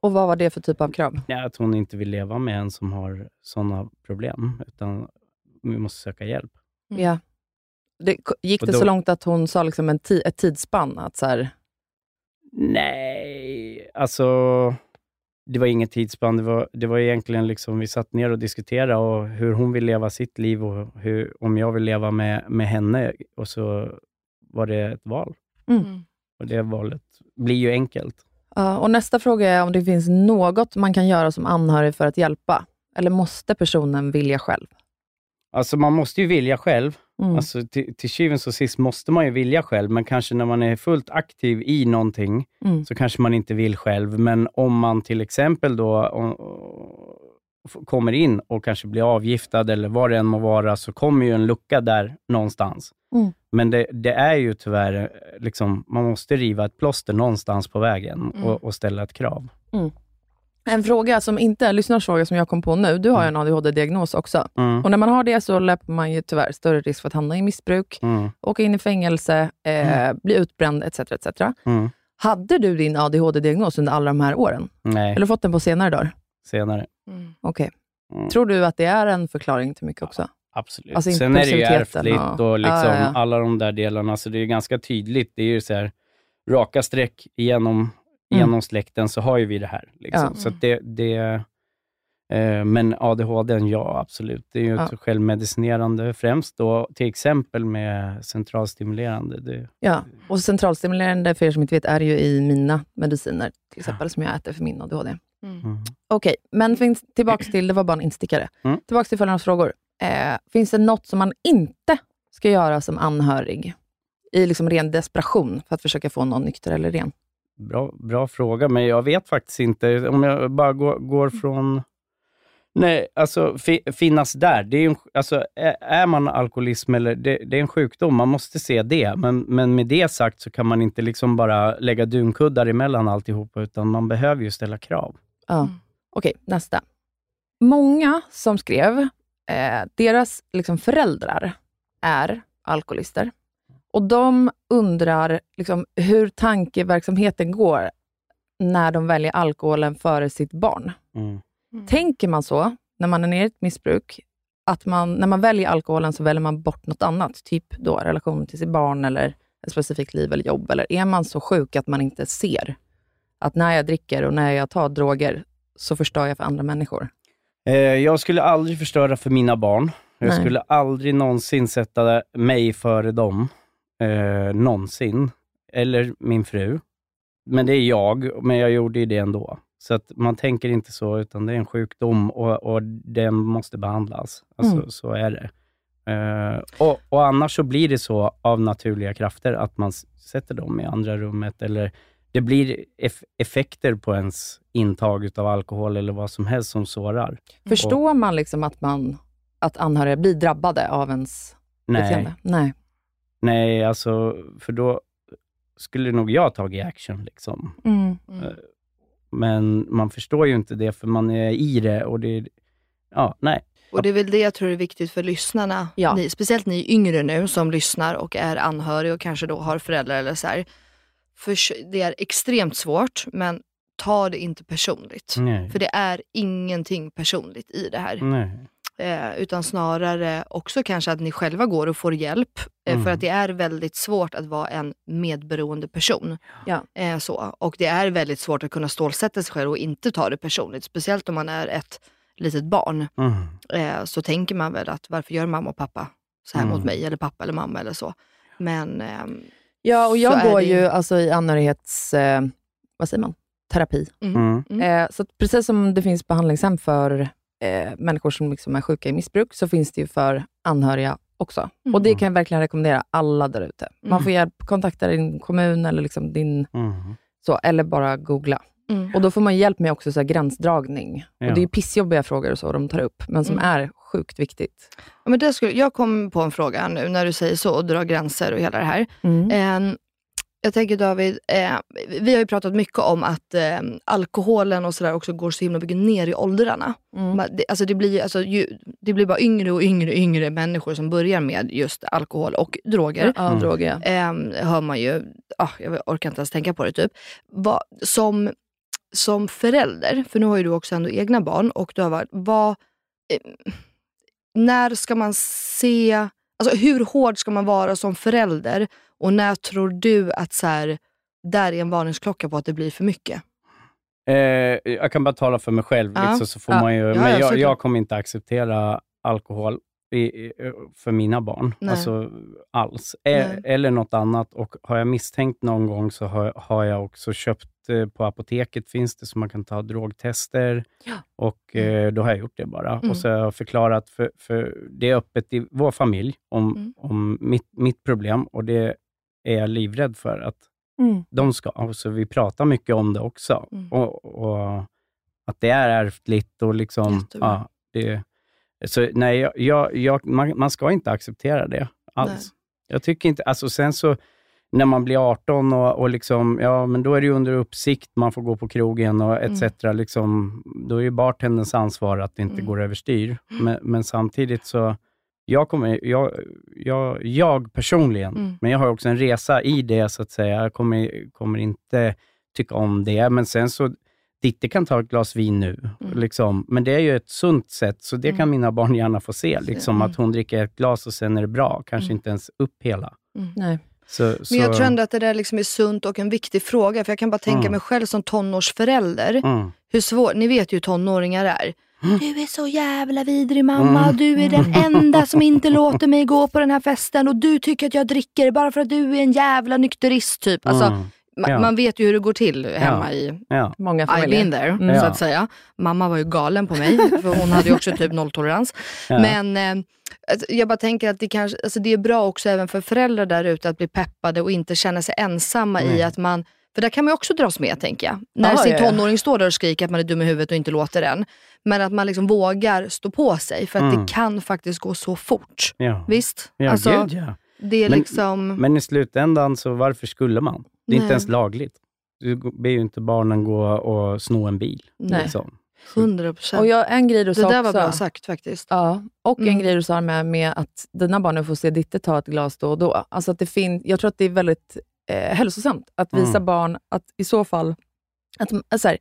Och vad var det för typ av krav? Ja, att hon inte vill leva med en som har sådana problem, utan vi måste söka hjälp. Ja. Det, gick det då- så långt att hon sa liksom en ti, ett tidsspann? Att så här, Nej, alltså det var inget tidsspann. Det var, det var egentligen liksom, vi satt ner och diskuterade och hur hon vill leva sitt liv och hur, om jag vill leva med, med henne. Och så var det ett val. Mm. Och det valet blir ju enkelt. Och nästa fråga är om det finns något man kan göra som anhörig för att hjälpa? Eller måste personen vilja själv? Alltså man måste ju vilja själv. Mm. Alltså, till, till syvende och sist måste man ju vilja själv, men kanske när man är fullt aktiv i någonting, Mm. så kanske man inte vill själv. Men om man till exempel då kommer in och kanske blir avgiftad eller vad det än må vara, så kommer ju en lucka där någonstans. Mm. Men det, det är ju tyvärr, eh, liksom, man måste riva ett plåster någonstans på vägen Mm. och, och ställa ett krav. En fråga som inte är en lyssnarsfråga som jag kom på nu. Du har ju en ADHD-diagnos också. Mm. Och när man har det så löper man ju tyvärr större risk för att hamna i missbruk, Mm. åka in i fängelse, eh, bli utbränd etc. etc. Mm. Hade du din ADHD-diagnos under alla de här åren? Nej, Eller fått den på senare dagar? Senare. Okej. Mm. Tror du att det är en förklaring till mycket också? Absolut. Alltså Sen är det ju ärftligt och- och, liksom Ja, ja, ja. alla de där delarna, så det är ganska tydligt. Det är ju så här, raka streck genom, Mm. genom släkten så har ju vi det här. Liksom. Ja. Så att det, det, eh, men ADHD, ja absolut. Det är ju Ja. ett självmedicinerande främst då, till exempel med centralstimulerande. Det, Ja, och centralstimulerande, för er som inte vet, är ju i mina mediciner, till exempel, som jag äter för min ADHD. Mm. Okej, men finns, tillbaks till, det var bara en instickare. Mm. Tillbaks till följarnas frågor. Eh, finns det något som man inte ska göra som anhörig i liksom ren desperation för att försöka få någon nykter eller ren? Bra, bra fråga, men jag vet faktiskt inte. Om jag bara går, går från... Nej, alltså fi, finnas där. Det är, ju en, alltså, är, är man alkoholism eller... Det, det är en sjukdom, man måste se det. Men, men med det sagt så kan man inte liksom bara lägga dunkuddar emellan alltihopa, utan man behöver ju ställa krav. Ja. Okej, nästa. Många som skrev, eh, deras liksom föräldrar är alkoholister. Och de undrar liksom, hur tankeverksamheten går när de väljer alkoholen före sitt barn. Mm. Tänker man så, när man är nere i ett missbruk, att man, när man väljer alkoholen så väljer man bort något annat, typ då relation till sitt barn eller ett specifikt liv eller jobb? Eller är man så sjuk att man inte ser att när jag dricker och när jag tar droger så förstör jag för andra människor? Eh, jag skulle aldrig förstöra för mina barn. Jag Nej. skulle aldrig någonsin sätta mig före dem. Eh, någonsin. Eller min fru. Men det är jag, men jag gjorde ju det ändå. Så att man tänker inte så, utan det är en sjukdom och, och den måste behandlas. Alltså, Mm. Så är det. Eh, och, och Annars så blir det så av naturliga krafter, att man sätter dem i andra rummet, eller det blir eff- effekter på ens intag av alkohol eller vad som helst som sårar. Förstår man liksom att, man, att anhöriga blir drabbade av ens Nej. beteende? Nej. Nej, alltså, för då skulle nog jag tagit action. Liksom. Mm. Eh, Men man förstår ju inte det, för man är i det och det... Ja, nej. Och det är väl det jag tror är viktigt för lyssnarna. Ja. Ni, speciellt ni yngre nu som lyssnar och är anhöriga och kanske då har föräldrar eller så här. För det är extremt svårt, men ta det inte personligt. Nej. För det är ingenting personligt i det här. nej. Eh, utan snarare också kanske att ni själva går och får hjälp. Eh, Mm. För att det är väldigt svårt att vara en medberoende person. Ja. Eh, så. Och det är väldigt svårt att kunna stålsätta sig själv och inte ta det personligt. Speciellt om man är ett litet barn. Mm. Eh, så tänker man väl att varför gör mamma och pappa så här Mm. mot mig? Eller pappa eller mamma eller så. Men ehm, Ja, och jag går det ju alltså i anhörighets... Eh, vad säger man? Terapi. Mm. Eh, så att precis som det finns behandlingshem för eh, människor som liksom är sjuka i missbruk, så finns det ju för anhöriga också. Och det kan jag verkligen rekommendera alla där ute. Man får hjälp, kontakta din kommun eller liksom din... Mm. Så, eller bara googla. Mm. Och då får man hjälp med också så här gränsdragning. Ja. Och det är pissjobbiga frågor och så de tar upp, men som Mm. är sjukt viktigt. ja, men det skulle, jag kom på en fråga nu när du säger så och drar gränser och hela det här. Eh, jag tänker David, eh, vi har ju pratat mycket om att eh, alkoholen och sådär också går så himla mycket ner i åldrarna. Mm. Man- Det, alltså det, blir, alltså, ju, det blir bara yngre och yngre och yngre människor som börjar med just alkohol och droger. Ja, Mm. droger eh, hör man ju, ah, jag orkar inte ens tänka på det typ. Va, som, som förälder, för nu har ju du också ändå egna barn och du har varit, vad, eh, när ska man se, alltså hur hård ska man vara som förälder och när tror du att så här, där är en varningsklocka på att det blir för mycket? Eh, jag kan bara tala för mig själv, Ja. liksom, så får Ja. man ju, Ja, men ja, jag, jag kommer inte acceptera alkohol i, för mina barn. Nej. Alltså alls. Eh, Nej. eller något annat. Och har jag misstänkt någon gång så har, har jag också köpt på apoteket finns det så man kan ta drogtester. Ja. Och eh, då har jag gjort det bara. Mm. Och så har jag förklarat, för, för det är öppet i vår familj om, Mm. om mitt, mitt problem och det är jag livrädd för att Mm. de ska. Så vi pratar mycket om det också. Mm. Och, och Att det är ärftligt och liksom... Ja, det, så nej, jag, jag, jag, man, man ska inte acceptera det alls. Nej. Jag tycker inte... Alltså sen så, när man blir 18 och, och liksom, ja, men då är det ju under uppsikt, man får gå på krogen och etc. Liksom, då är ju bartenderns ansvar att det inte Mm. går överstyr. Men, men samtidigt så, jag, kommer, jag, jag, jag personligen, Mm. men jag har också en resa i det, så att säga. Jag kommer, kommer inte tycka om det, men sen så, Ditte kan ta ett glas vin nu, Mm. liksom. men det är ju ett sunt sätt, så det Mm. kan mina barn gärna få se. Liksom, Mm. Att hon dricker ett glas och sen är det bra, kanske Mm. inte ens upp hela. Nej. Så, så, Men jag tror ändå att det där liksom är sunt och en viktig fråga. För jag kan bara tänka Mm. mig själv som tonårsförälder. Mm. Hur svårt, ni vet ju hur tonåringar är. Du är så jävla vidrig mamma. Mm. Du är den enda som inte låter mig gå på den här festen. Och du tycker att jag dricker bara för att du är en jävla nykterist. Typ. Alltså, Mm. Ma- Ja. Man vet ju hur det går till hemma Ja. i Ja. Många I've familjer. been there, Mm. så att säga. Mamma var ju galen på mig, för hon hade ju också typ nolltolerans. Ja. Men eh, alltså, jag bara tänker att det, kanske, alltså, det är bra också även för föräldrar där ute att bli peppade och inte känna sig ensamma i Nej. att man för där kan man ju också dras med tänker jag. När Ja, sin tonåring står där och skriker att man är dum i huvudet och inte låter den. Men att man liksom vågar stå på sig för att Mm. det kan faktiskt gå så fort. Ja. Visst? Ja, alltså, gud ja. Det är Men- liksom... Men i slutändan, så varför skulle man? Det är Nej. inte ens lagligt. Du ber ju inte barnen gå och sno en bil. Nej. Liksom. 100 procent. Och jag, en grej du Det sa där var också, bra sagt faktiskt. Ja, och en Mm. grej du sa med, med att dina barn får se Ditte ta ett glas då och då. Alltså att det fin- jag tror att det är väldigt eh, hälsosamt att visa Mm. barn att i så fall... Att, alltså här,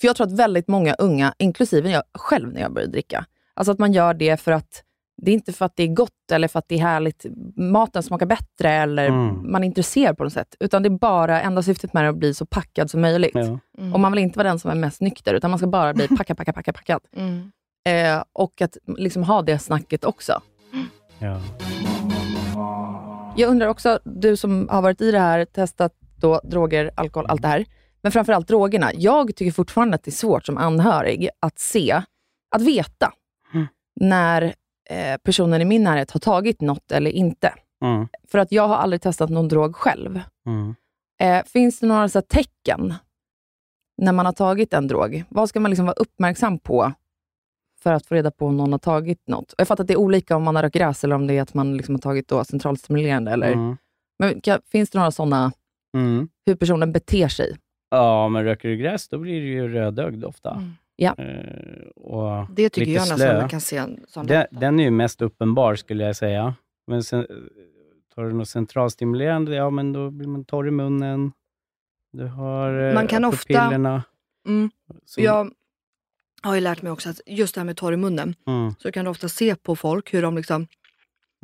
för jag tror att väldigt många unga, inklusive jag själv när jag började dricka, alltså att man gör det för att det är inte för att det är gott eller för att det är härligt, maten smakar bättre eller Mm. man är intresserad på något sätt. Utan det är bara, enda syftet med det är att bli så packad som möjligt. Ja. Mm. Och man vill inte vara den som är mest nykter, utan man ska bara bli packad, packad, packad, packad. Mm. Eh, och att liksom ha det snacket också. Ja. Jag undrar också, du som har varit i det här, testat då, droger, alkohol, allt det här. Men framförallt drogerna. Jag tycker fortfarande att det är svårt som anhörig att se, att veta Mm. när eh, personen i min närhet har tagit något eller inte. Mm. För att jag har aldrig testat någon drog själv. Mm. Eh, finns det några så här, tecken när man har tagit en drog? Vad ska man liksom vara uppmärksam på för att få reda på om någon har tagit något? Jag fattar att det är olika om man har rökt gräs eller om det är att man liksom har tagit då centralstimulerande. Eller, Mm. Men kan, finns det några sådana, Mm. hur personen beter sig? Ja, men röker du gräs då blir du ju rödögd ofta. Mm. Ja. Eh, och Det tycker lite jag nästan man kan se sån Den, den är ju mest uppenbar skulle jag säga. Men sen, eh, tar du något centralstimulerande, ja men då blir man torr i munnen. Du har eh, Man kan ofta- pupillerna. Mm. som- Jag har ju lärt mig också att just det här med torr i munnen, Mm, så kan du ofta se på folk hur de liksom,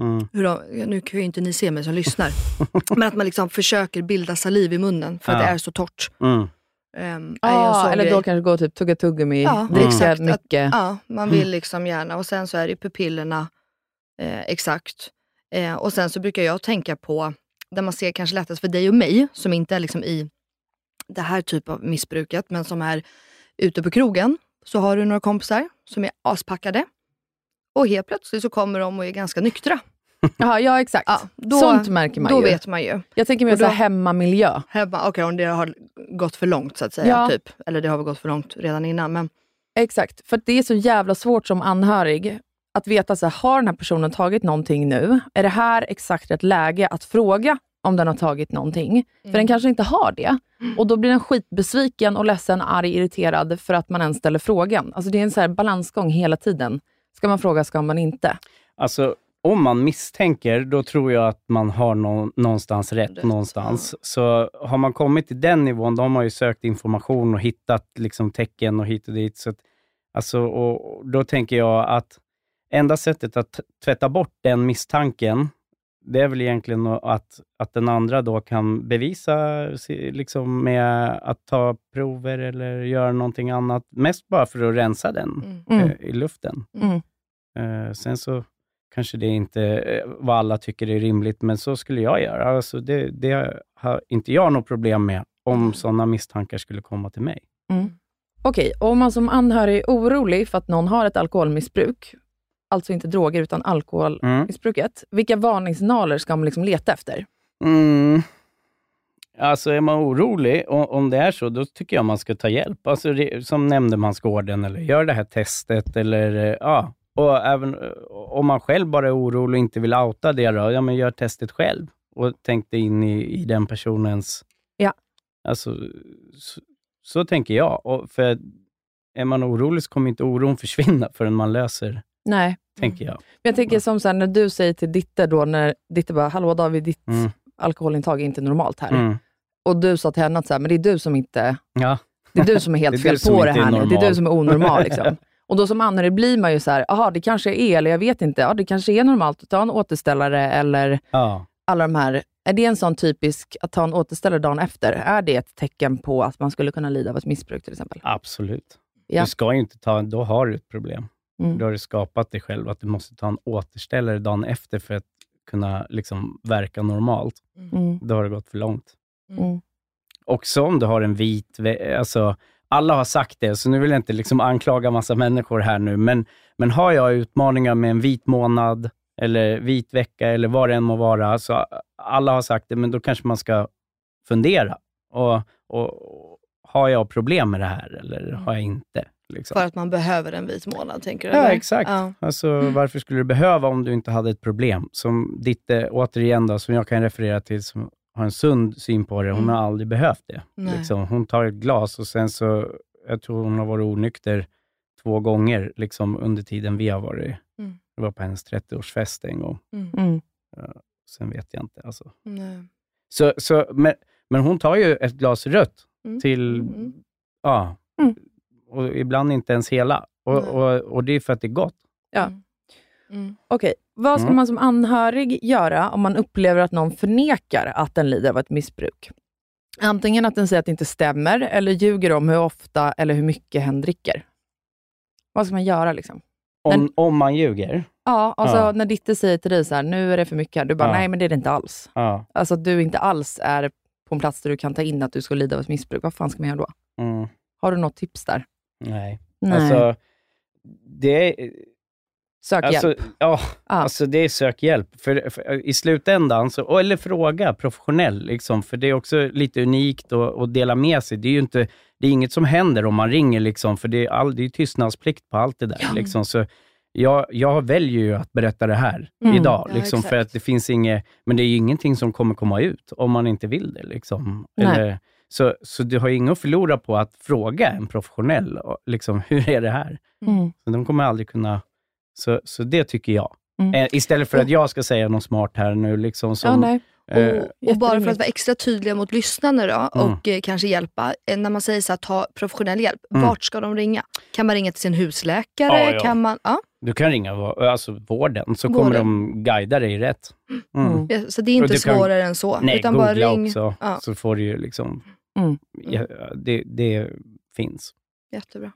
mm, hur de, nu kan ju inte ni se mig som lyssnar, men att man liksom försöker bilda saliv i munnen för att Ja. det är så torrt. mm. Um, Ah, eller grej. då kanske gå typ tugga tuggummi, Ja, dricka. Att- mycket. Ja, man vill liksom gärna. Och sen så är det pupillerna, eh, exakt. Eh, och sen så brukar jag tänka på, där man ser kanske lättast för dig och mig, som inte är liksom i det här typen av missbruket, men som är ute på krogen, så har du några kompisar som är aspackade. Och helt plötsligt så kommer de och är ganska nyktra. Jaha, ja, exakt. Ja, då, Sånt märker man Då ju. vet man ju. Jag tänker mer så här hemmamiljö. Hemma, Okej, om det har gått för långt så att säga. Ja. Typ. Eller det har väl gått för långt redan innan. Men Exakt, för att det är så jävla svårt som anhörig att veta, så här, har den här personen tagit någonting nu? Är det här exakt ett läge att fråga om den har tagit någonting? För den kanske inte har det. Och då blir den skitbesviken och ledsen, arg, irriterad för att man ens ställer frågan. Alltså det är en så här balansgång hela tiden. Ska man fråga, ska man inte? Alltså, om man misstänker, då tror jag att man har nå- någonstans rätt, Rätt, någonstans. Så har man kommit till den nivån, då har man ju sökt information och hittat liksom, tecken och hit och dit. Så att, alltså, och, då tänker jag att enda sättet att tvätta bort den misstanken, det är väl egentligen att, att den andra då kan bevisa liksom, med att ta prover eller göra någonting annat. Mest bara för att rensa den Mm. eh, i luften. Mm. Eh, sen så kanske det inte är vad alla tycker är rimligt, men så skulle jag göra. Alltså det, det har inte jag något problem med om sådana misstankar skulle komma till mig. Okej, och om man som anhörig är orolig för att någon har ett alkoholmissbruk, alltså inte droger utan alkoholmissbruket, vilka varningssignaler ska man liksom leta efter? Mm. Alltså är man orolig, och, om det är så, då tycker jag man ska ta hjälp. Alltså som nämndemansgården, eller gör det här testet, eller eh, ja. Och även eh, om man själv bara är orolig och inte vill outa det, då, ja men gör testet själv. Och tänk dig in i, i den personens... Ja. Alltså, så, så tänker jag. Och för är man orolig så kommer inte oron försvinna förrän man löser, Nej. tänker jag. Men jag tänker som så här, när du säger till Ditte då, när Ditte bara, hallå David, ditt Mm. alkoholintag är inte normalt här. Mm. Och du sa till henne att så här, men det är du som inte, Ja. det är du som är helt är fel på det här nu. Det är du som är onormal. Liksom. Och då som anhörig blir man ju så här, jaha, det kanske är, eller jag vet inte, ja, det kanske är normalt att ta en återställare eller Ja. alla de här. Är det en sån typisk, att ta en återställare dagen efter, är det ett tecken på att man skulle kunna lida av ett missbruk till exempel? Absolut. Ja. Du ska ju inte ta, då har du ett problem. Mm. Då har du skapat dig själv, att du måste ta en återställare dagen efter för att kunna liksom verka normalt. Mm. Då har det gått för långt. Mm. Också om du har en vit, alltså alla har sagt det, så nu vill jag inte liksom anklaga massa människor här nu, men, men har jag utmaningar med en vit månad, eller vit vecka, eller vad det än må vara, så alla har sagt det, men då kanske man ska fundera. Och, och, har jag problem med det här, eller har jag inte? Liksom. För att man behöver en vit månad, tänker du? Ja, eller? exakt. Ja. Alltså, Varför skulle du behöva om du inte hade ett problem? Som ditt, eh, återigen då, som jag kan referera till, som har en sund syn på det. Hon Mm. har aldrig behövt det. Nej. Liksom, hon tar ett glas och sen så, jag tror hon har varit onykter två gånger liksom, under tiden vi har varit. Mm. Det var på hennes 30-årsfest en gång. Mm. Mm. Sen vet jag inte. Alltså. Nej. Så, så, men, men hon tar ju ett glas rött Mm. till, Mm. ja, Mm. och ibland inte ens hela. Och, och, och det är för att det är gott. Ja. Mm. Okej, vad ska Mm. man som anhörig göra om man upplever att någon förnekar att den lider av ett missbruk? Antingen att den säger att det inte stämmer, eller ljuger om hur ofta eller hur mycket hen dricker. Vad ska man göra? liksom? Om, Men- om man ljuger. Ja, alltså Ja. när Ditte säger till dig så här, nu är det för mycket här. Du bara, Ja. nej men det är det inte alls. Ja. Alltså att du inte alls är på en plats där du kan ta in att du ska lida av ett missbruk. Vad fan ska man göra då? Mm, Har du något tips där? nej. Nej. Alltså, det är, Sök alltså, hjälp. Ja, Ja. alltså det är sök hjälp. För, för, I slutändan, så, eller fråga professionell, liksom, för det är också lite unikt att, dela med sig. Det är ju inte, det är inget som händer om man ringer, liksom, för det är, all, det är tystnadsplikt på allt det där. Liksom, så, jag, jag väljer ju att berätta det här Mm. idag, Ja, liksom, för exakt. att det finns inget, men det är ju ingenting som kommer komma ut om man inte vill det. Liksom. Eller, så, så du har inget att förlora på att fråga en professionell, liksom, hur är det här? Mm. Så de kommer aldrig kunna, så, så det tycker jag. Mm. Eh, istället för att jag ska säga något smart här nu. Liksom, som, ja, eh, Och, och bara för att vara extra tydliga mot lyssnarna då, Mm. och eh, kanske hjälpa. När man säger så här, ta professionell hjälp, Mm. vart ska de ringa? Kan man ringa till sin husläkare? Ja, ja. Kan man, ja. du kan ringa alltså, vården, så kommer Vården. de guida dig rätt. Mm. Mm. Ja, Så det är inte du kan- svårare än så. Nej, utan googla bara ring. också, så får du ju liksom... Mm. Ja, det, det finns. Jättebra.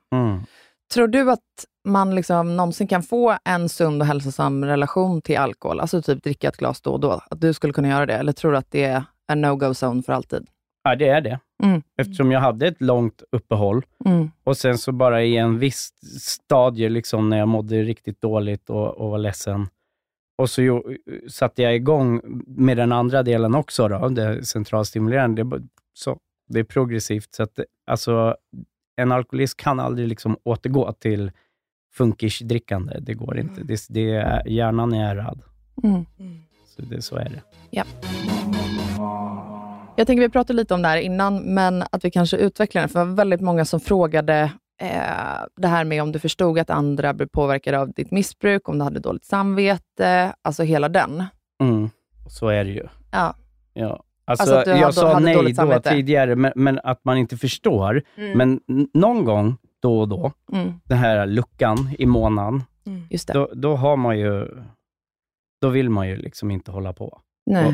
Tror du att man liksom någonsin kan få en sund och hälsosam relation till alkohol? Alltså typ dricka ett glas då och då. Att du skulle kunna göra det? Eller tror du att det är en no-go zone för alltid? Ja, det är det. Mm. Eftersom jag hade ett långt uppehåll Mm. och sen så bara i en viss stadie, liksom, när jag mådde riktigt dåligt och, och var ledsen. Och så jo, satte jag igång med den andra delen också, då, det centralstimulerande. Det, så, det är progressivt. Så att, alltså, en alkoholist kan aldrig liksom återgå till funkisdrickande. Det går inte. Det, det är, hjärnan är ärrad. Mm. Så, det, så är det. Ja. Jag tänker vi pratade lite om det här innan, men att vi kanske utvecklar det. För det var väldigt många som frågade eh, det här med om du förstod att andra blev påverkade av ditt missbruk, om du hade dåligt samvete, alltså hela den. Mm. Så är det ju. Ja. Ja. Alltså, Alltså jag sa nej då tidigare, men, men att man inte förstår. Mm. Men någon gång, då och då, Mm. den här luckan i månaden, det. då, då har man ju, då vill man ju liksom inte hålla på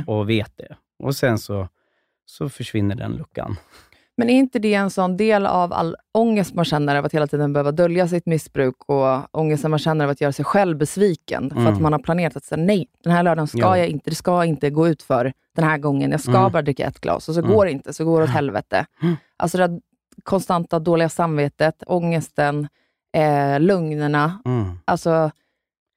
och, och vet det. Och sen så, så försvinner den luckan. Men är inte det en sån del av all ångest man känner av att hela tiden behöva dölja sitt missbruk och ångesten man känner av att göra sig själv besviken? För Mm. att man har planerat att säga nej, den här lördagen ska Ja. jag inte, det ska inte gå ut för den här gången. Jag ska Mm. bara dricka ett glas och så Mm. går det inte, så går det åt helvete. Mm. Alltså det här konstanta dåliga samvetet, ångesten, eh, lögnerna. Mm. Alltså,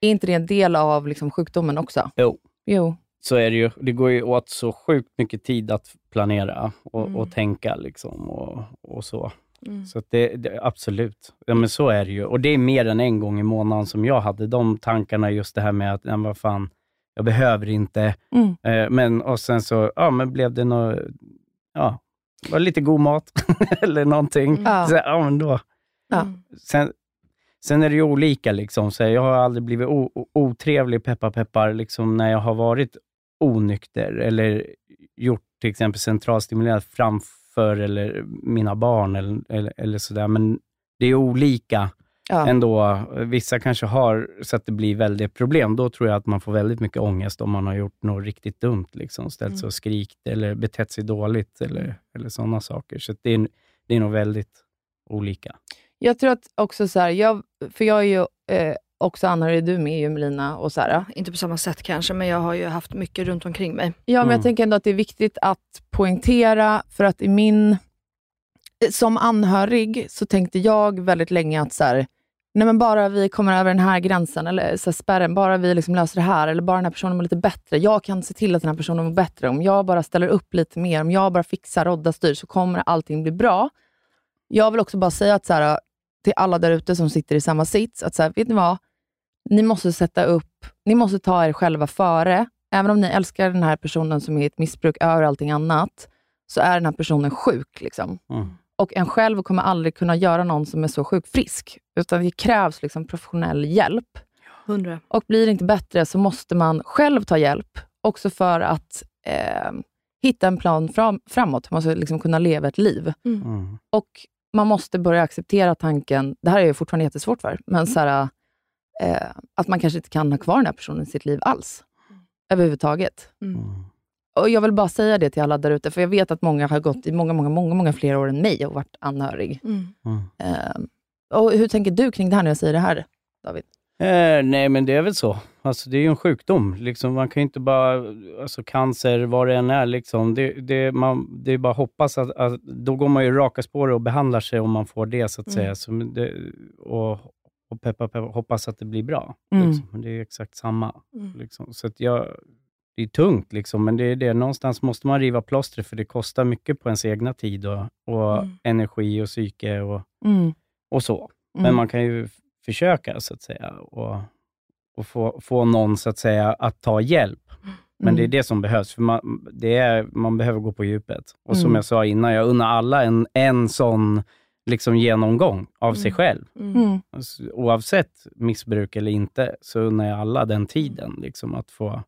är inte det en del av liksom, sjukdomen också? Jo. Jo. Så är det ju. Det går ju åt så sjukt mycket tid att planera och, Mm. och tänka liksom och, och så. Mm. Så att det, det, absolut. Ja, men så är det ju. Och det är mer än en gång i månaden som jag hade de tankarna, just det här med att, nej, vad fan, jag behöver inte. Mm. Eh, men, och sen så, ja men blev det något, ja, var lite god mat eller någonting. Ja. Så, ja, men då. Ja. Sen, sen är det ju olika. Liksom. Så jag har aldrig blivit o, otrevlig, peppar peppar, liksom, när jag har varit onykter eller gjort till exempel centralstimulerat framför eller mina barn eller, eller, eller sådär. Men det är olika Ja. ändå. Vissa kanske har så att det blir väldigt problem. Då tror jag att man får väldigt mycket ångest om man har gjort något riktigt dumt. Liksom. Ställt sig och skrikt eller betett sig dåligt eller, eller sådana saker. Så det, är, det är nog väldigt olika. Jag tror att också så här, jag, för jag är ju eh, också anhörig, du med ju Melina och Sara. Inte på samma sätt kanske, men jag har ju haft mycket runt omkring mig. Ja, men Mm. jag tänker ändå att det är viktigt att poängtera, för att i min... Som anhörig så tänkte jag väldigt länge att så här, nej men bara vi kommer över den här gränsen, eller så här, spärren, bara vi liksom löser det här, eller bara den här personen mår lite bättre. Jag kan se till att den här personen mår bättre. Om jag bara ställer upp lite mer, om jag bara fixar, rodda, styr, så kommer allting bli bra. Jag vill också bara säga att så här, till alla där ute som sitter i samma sits, att så här, vet ni vad? Ni måste sätta upp, ni måste ta er själva före. Även om ni älskar den här personen som är ett missbruk över allting annat, så är den här personen sjuk. Liksom. Mm. Och en själv kommer aldrig kunna göra någon som är så sjuk frisk, utan det krävs liksom professionell hjälp. Hundra. Och blir det inte bättre så måste man själv ta hjälp, också för att eh, hitta en plan fram, framåt. Man måste liksom kunna leva ett liv. Mm. Och man måste börja acceptera tanken, det här är ju fortfarande jättesvårt för, men så här, eh, att man kanske inte kan ha kvar den här personen i sitt liv alls. Överhuvudtaget. Mm. Och Jag vill bara säga det till alla där ute, för jag vet att många har gått i många, många, många, många fler år än mig och varit anhörig. Mm. Mm. Eh, och hur tänker du kring det här när jag säger det här, David? Eh, nej, men det är väl så. Alltså, det är ju en sjukdom. Liksom, man kan ju inte bara... Alltså, cancer, vad det än är, liksom, det, det, man, det är bara att hoppas att, att... Då går man ju raka spår och behandlar sig om man får det, så att Mm. säga. Så, det, och, och peppa, peppa, hoppas att det blir bra. Mm. Liksom. Det är exakt samma. Mm. Liksom. Så att jag, det är tungt, liksom, men det är det. Någonstans måste man riva plåstret, för det kostar mycket på ens egna tid och, och Mm. energi och psyke och, Mm. och så. Mm. Men man kan ju försöka, så att säga. Och, och få, få någon så att säga att ta hjälp. Men Mm. det är det som behövs, för man, det är, man behöver gå på djupet. Och som Mm. jag sa innan, jag unnar alla en, en sån liksom genomgång av sig själv. Mm. Alltså, Oavsett missbruk eller inte, så unnar jag alla den tiden, liksom, att få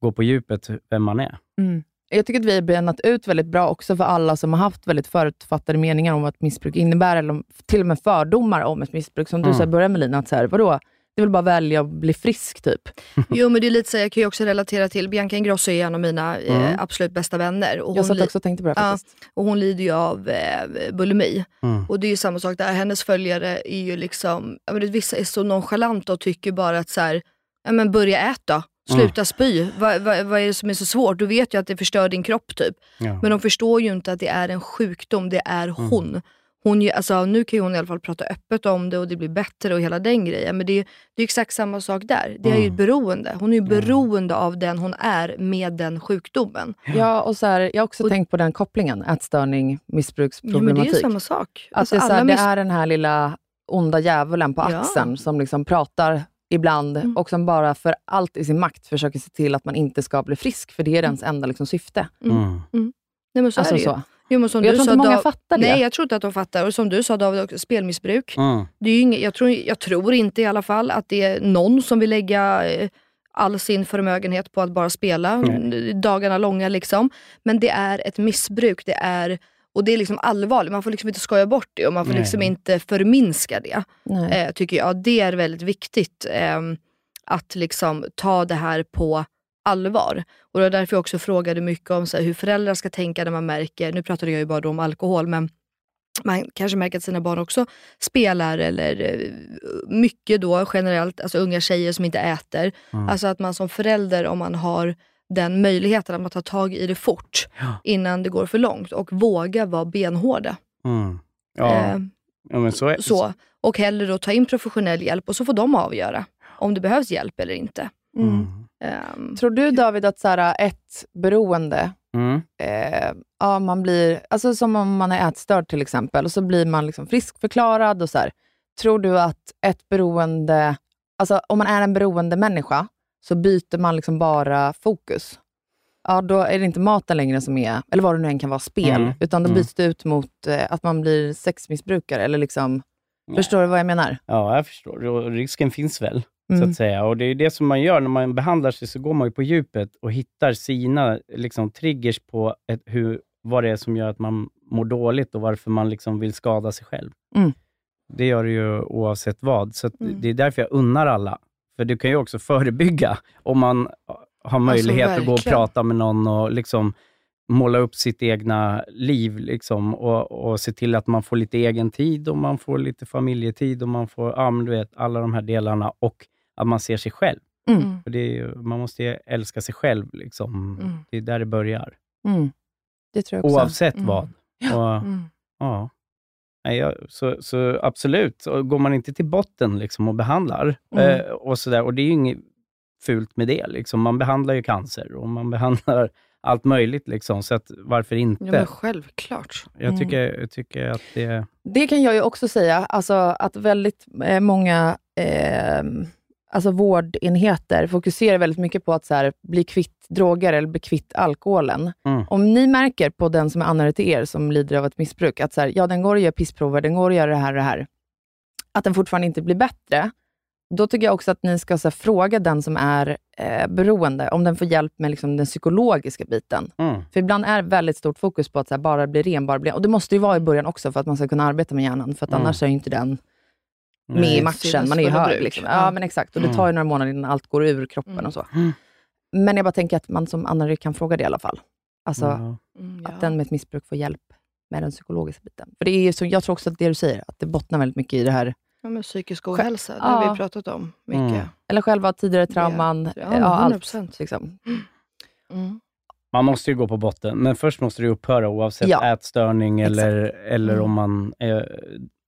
gå på djupet vem man är. Mm. Jag tycker att vi har benat ut väldigt bra också för alla som har haft väldigt förutfattade meningar om vad ett missbruk innebär, eller till och med fördomar om ett missbruk. Som du Mm. sa i början Melina, att så här, vadå? Det är väl bara att välja att bli frisk, typ. Jo men det är lite så, jag kan ju också relatera till, Bianca Ingrosso är en av mina Mm. eh, absolut bästa vänner. Och Jag satt också och tänkte på det Ja, faktiskt. och hon lider ju av eh, bulimi. Mm. Och det är ju samma sak där, hennes följare är ju liksom, ja, men det, vissa är så nonchalanta och tycker bara att så här, ja men börja äta, sluta spy. Vad vad- vad är det som är så svårt? Du vet ju att det förstör din kropp typ. Ja. Men de förstår ju inte att det är en sjukdom, det är Mm. hon. hon ju, alltså, nu kan ju hon i alla fall prata öppet om det och det blir bättre och hela den grejen. Men det är, det är exakt samma sak där. Det är ju ett beroende. Hon är ju beroende av den hon är med den sjukdomen. Ja, och så här, jag har också tänkt på den kopplingen, ätstörning, Ja, men missbruksproblematik. det är ju samma sak. Att Alltså, det, är så här, det är den här lilla onda djävulen på Ja. axeln som liksom pratar ibland Mm. och som bara för allt i sin makt försöker se till att man inte ska bli frisk, för det är ens enda liksom, syfte. Mm. Nej, men så Alltså är det ju. så. Jo, men som jag du tror sa, inte många Dav- fattar det. Nej, jag tror inte att de fattar. Och som du sa David, också, spelmissbruk. Mm. Det är ju inget, jag, tror, jag tror inte i alla fall att det är någon som vill lägga eh, all sin förmögenhet på att bara spela Nej. dagarna långa. Liksom. Men det är ett missbruk. Det är, och det är liksom allvarligt. Man får liksom inte skoja bort det och man får Nej. liksom inte förminska det. Eh, tycker jag. Det är väldigt viktigt ehm, att liksom ta det här på allvar. Och Det var därför jag också frågade mycket om så här, hur föräldrar ska tänka när man märker, nu pratade jag ju bara om alkohol, men man kanske märker att sina barn också spelar eller eh, mycket då generellt, alltså unga tjejer som inte äter. Mm. Alltså att man som förälder, om man har den möjligheten, att man tar tag i det fort innan det går för långt och våga vara benhårda. Mm. Ja. Eh, ja, men så är så. Och hellre då ta in professionell hjälp och så får de avgöra om det behövs hjälp eller inte. Mm. Ehm, Tror du David att så här, ett beroende, Mm. eh, ja, man blir, alltså som om man är ätstörd till exempel, och så blir man liksom friskförklarad och så här. Tror du att ett beroende, alltså om man är en beroende människa så byter man liksom bara fokus. Ja, då är det inte maten längre som är, eller vad det nu än kan vara, spel, Mm. utan då Mm. byts det ut mot eh, att man blir sexmissbrukare. Eller liksom, Förstår du vad jag menar? Ja, jag förstår. Och risken finns väl, så Mm. att säga. Och Det är det som man gör när man behandlar sig, så går man på djupet och hittar sina liksom, triggers på ett, hur, vad det är som gör att man mår dåligt och varför man liksom vill skada sig själv. Mm. Det gör det ju oavsett vad. Så Mm. Det är därför jag unnar alla. För du kan ju också förebygga om man har möjlighet att gå och Alltså, prata med någon och liksom måla upp sitt egna liv liksom, och, och se till att man får lite egen tid och man får lite familjetid och man får ja, men du vet, alla de här delarna och att man ser sig själv. Mm. För det är man måste ju älska sig själv. Liksom. Mm. Det är där det börjar. Mm. Det tror jag också. Oavsett Mm. vad. Och, mm. ja. Nej, jag, så, så absolut, och går man inte till botten liksom, och behandlar, Mm. eh, och, så där, och det är ju inget fult med det. Liksom. Man behandlar ju cancer och man behandlar allt möjligt, liksom, så att, varför inte? Ja, men självklart. jag, tycker, jag tycker att det... Det kan jag ju också säga, alltså att väldigt eh, många eh, alltså vårdenheter fokuserar väldigt mycket på att så här, bli kvitt droger eller bli kvitt alkoholen. Mm. Om ni märker på den som är anhörig till er som lider av ett missbruk, att så här, ja, den går att göra pissprover, den går att göra det här och det här, att den fortfarande inte blir bättre, då tycker jag också att ni ska så här, fråga den som är eh, beroende, om den får hjälp med liksom, den psykologiska biten. Mm. För ibland är väldigt stort fokus på att så här, bara bli ren, bara bli Och det måste ju vara i början också för att man ska kunna arbeta med hjärnan, för att Mm. annars är ju inte den med Nej. i matchen. Man är ju hög. Liksom. Ja. Ja, men exakt. Och det Mm. tar ju några månader innan allt går ur kroppen Mm. och så. Mm. Men jag bara tänker att man som anhörig kan fråga det i alla fall. Alltså Ja. Mm, att den med ett missbruk får hjälp med den psykologiska biten. För det är ju så, jag tror också att det du säger, att det bottnar väldigt mycket i det här, Ja, men psykisk ohälsa, det har Ja. vi pratat om mycket. Mm. eller själva tidigare trauman, Ja, ja, allt. 100%. Liksom. Mm. Man måste ju gå på botten, men först måste det upphöra oavsett Ja. ätstörning eller, eller Mm. om man är,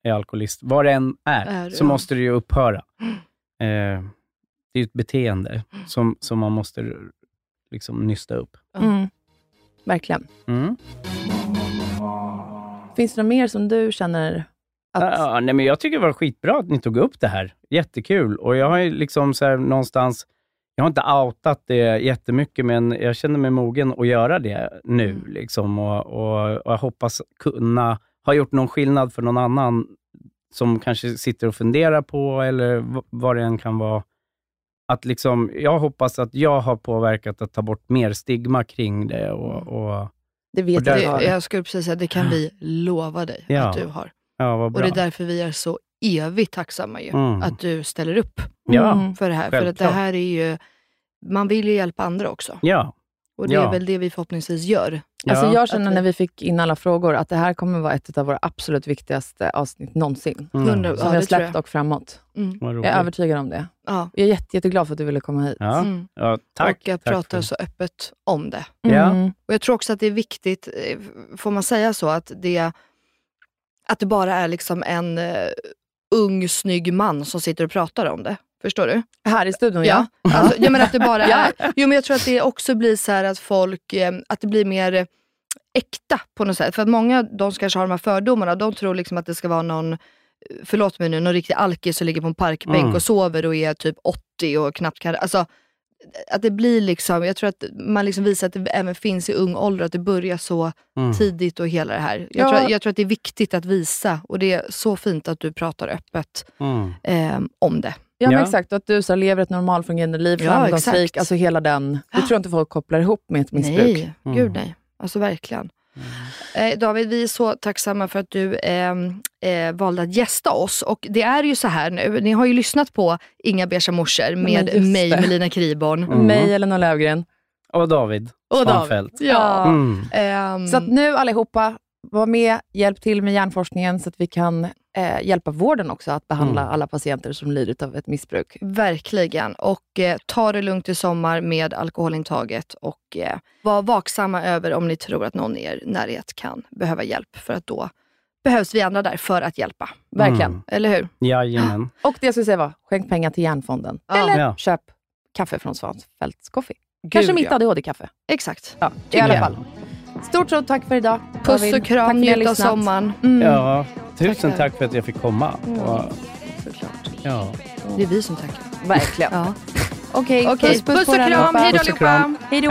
är alkoholist. Vad det än är, Är, så måste det ju upphöra. Eh, det är ju ett beteende som, som man måste liksom nysta upp. Mm. Verkligen. Mm. Finns det något mer som du känner Att, Ja, nej, men jag tycker det var skitbra att ni tog upp det här. Jättekul. Och jag har liksom så någonstans, jag har inte outat det jättemycket, men jag känner mig mogen att göra det nu. Mm. Liksom, och, och, och jag hoppas kunna ha gjort någon skillnad för någon annan som kanske sitter och funderar på, eller vad det än kan vara. Att liksom, jag hoppas att jag har påverkat att ta bort mer stigma kring det. Och, och, det vet och jag. Har. jag skulle precis säga, det kan vi lova dig Ja. att du har. ja, vad Och bra. det är därför vi är så evigt tacksamma ju, Mm. att du ställer upp Ja, Mm. för det här. För att det Självklart. här är ju, man vill ju hjälpa andra också. ja. Och det Ja. är väl det vi förhoppningsvis gör. Alltså Ja. jag känner Att vi- när vi fick in alla frågor att det här kommer vara ett av våra absolut viktigaste avsnitt någonsin. Mm. Som Ja, vi har släppt och framåt. Mm. Jag är övertygad om det. Ja. Jag är jätte, jätteglad för att du ville komma hit. Ja, Mm. ja, tack. och jag tack pratar för- så öppet om det. Ja. Mm. Och Jag tror också att det är viktigt, eh, får man säga så, att det, att det bara är liksom en uh, ung, snygg man som sitter och pratar om det. Förstår du? Här i studion, ja. Alltså, jag menar att det bara Ja. är... Jo, men jag tror att det också blir så här att folk, eh, att det blir mer eh, äkta på något sätt. För att många, de som kanske har de här fördomarna, de tror liksom att det ska vara någon, eh, förlåt mig nu, någon riktig alkis som ligger på en parkbänk Mm. och sover och är typ 80 och knappt kan... Alltså, att det blir liksom, jag tror att man liksom visar att det även finns i ung ålder, att det börjar så Mm. tidigt och hela det här. Jag, Ja. tror, jag tror att det är viktigt att visa och det är så fint att du pratar öppet Mm. eh, om det. Ja, men Ja. exakt. Och att du så här, lever ett normalfungerande liv, Ja, framgångsrik. exakt. Alltså hela den. Det Ja. tror jag inte folk kopplar ihop med ett missbruk. Nej, Mm. gud nej. Alltså verkligen. Eh, David, vi är så tacksamma för att du eh, eh, valde att gästa oss. Och det är ju så här nu, ni har ju lyssnat på Inga beiga morsor med mig, det. Melina Kriborn. Mm. Mig, Elinor Löfgren. Och David Och David. Svanfeldt. Ja. Mm. Ehm, Så att nu allihopa, var med, hjälp till med hjärnforskningen så att vi kan eh, hjälpa vården också att behandla Mm. alla patienter som lider av ett missbruk. Verkligen. Och eh, ta det lugnt i sommar med alkoholintaget och eh, var vaksamma över om ni tror att någon i er närhet kan behöva hjälp. För att då behövs vi andra där för att hjälpa. Verkligen. Mm. Eller hur? Jajamän. Och det jag skulle säga var, skänk pengar till Hjärnfonden. Ja. Eller Ja. köp kaffe från Svansfeldts Coffee. Kanske Gud, mitt ja. ADHD-kaffe. Exakt. Ja, I alla fall. Stort, stort tack för idag. Puss och kram, Tack njut av sommaren. Mm. Ja, tusen Tackar. tack för att jag fick komma. Och, Såklart. ja. Det är vi som tackar. Verkligen. Ja. Okej, Okej, puss, puss, puss på och kram. allihopa. Hej då Puss kram. Hej då.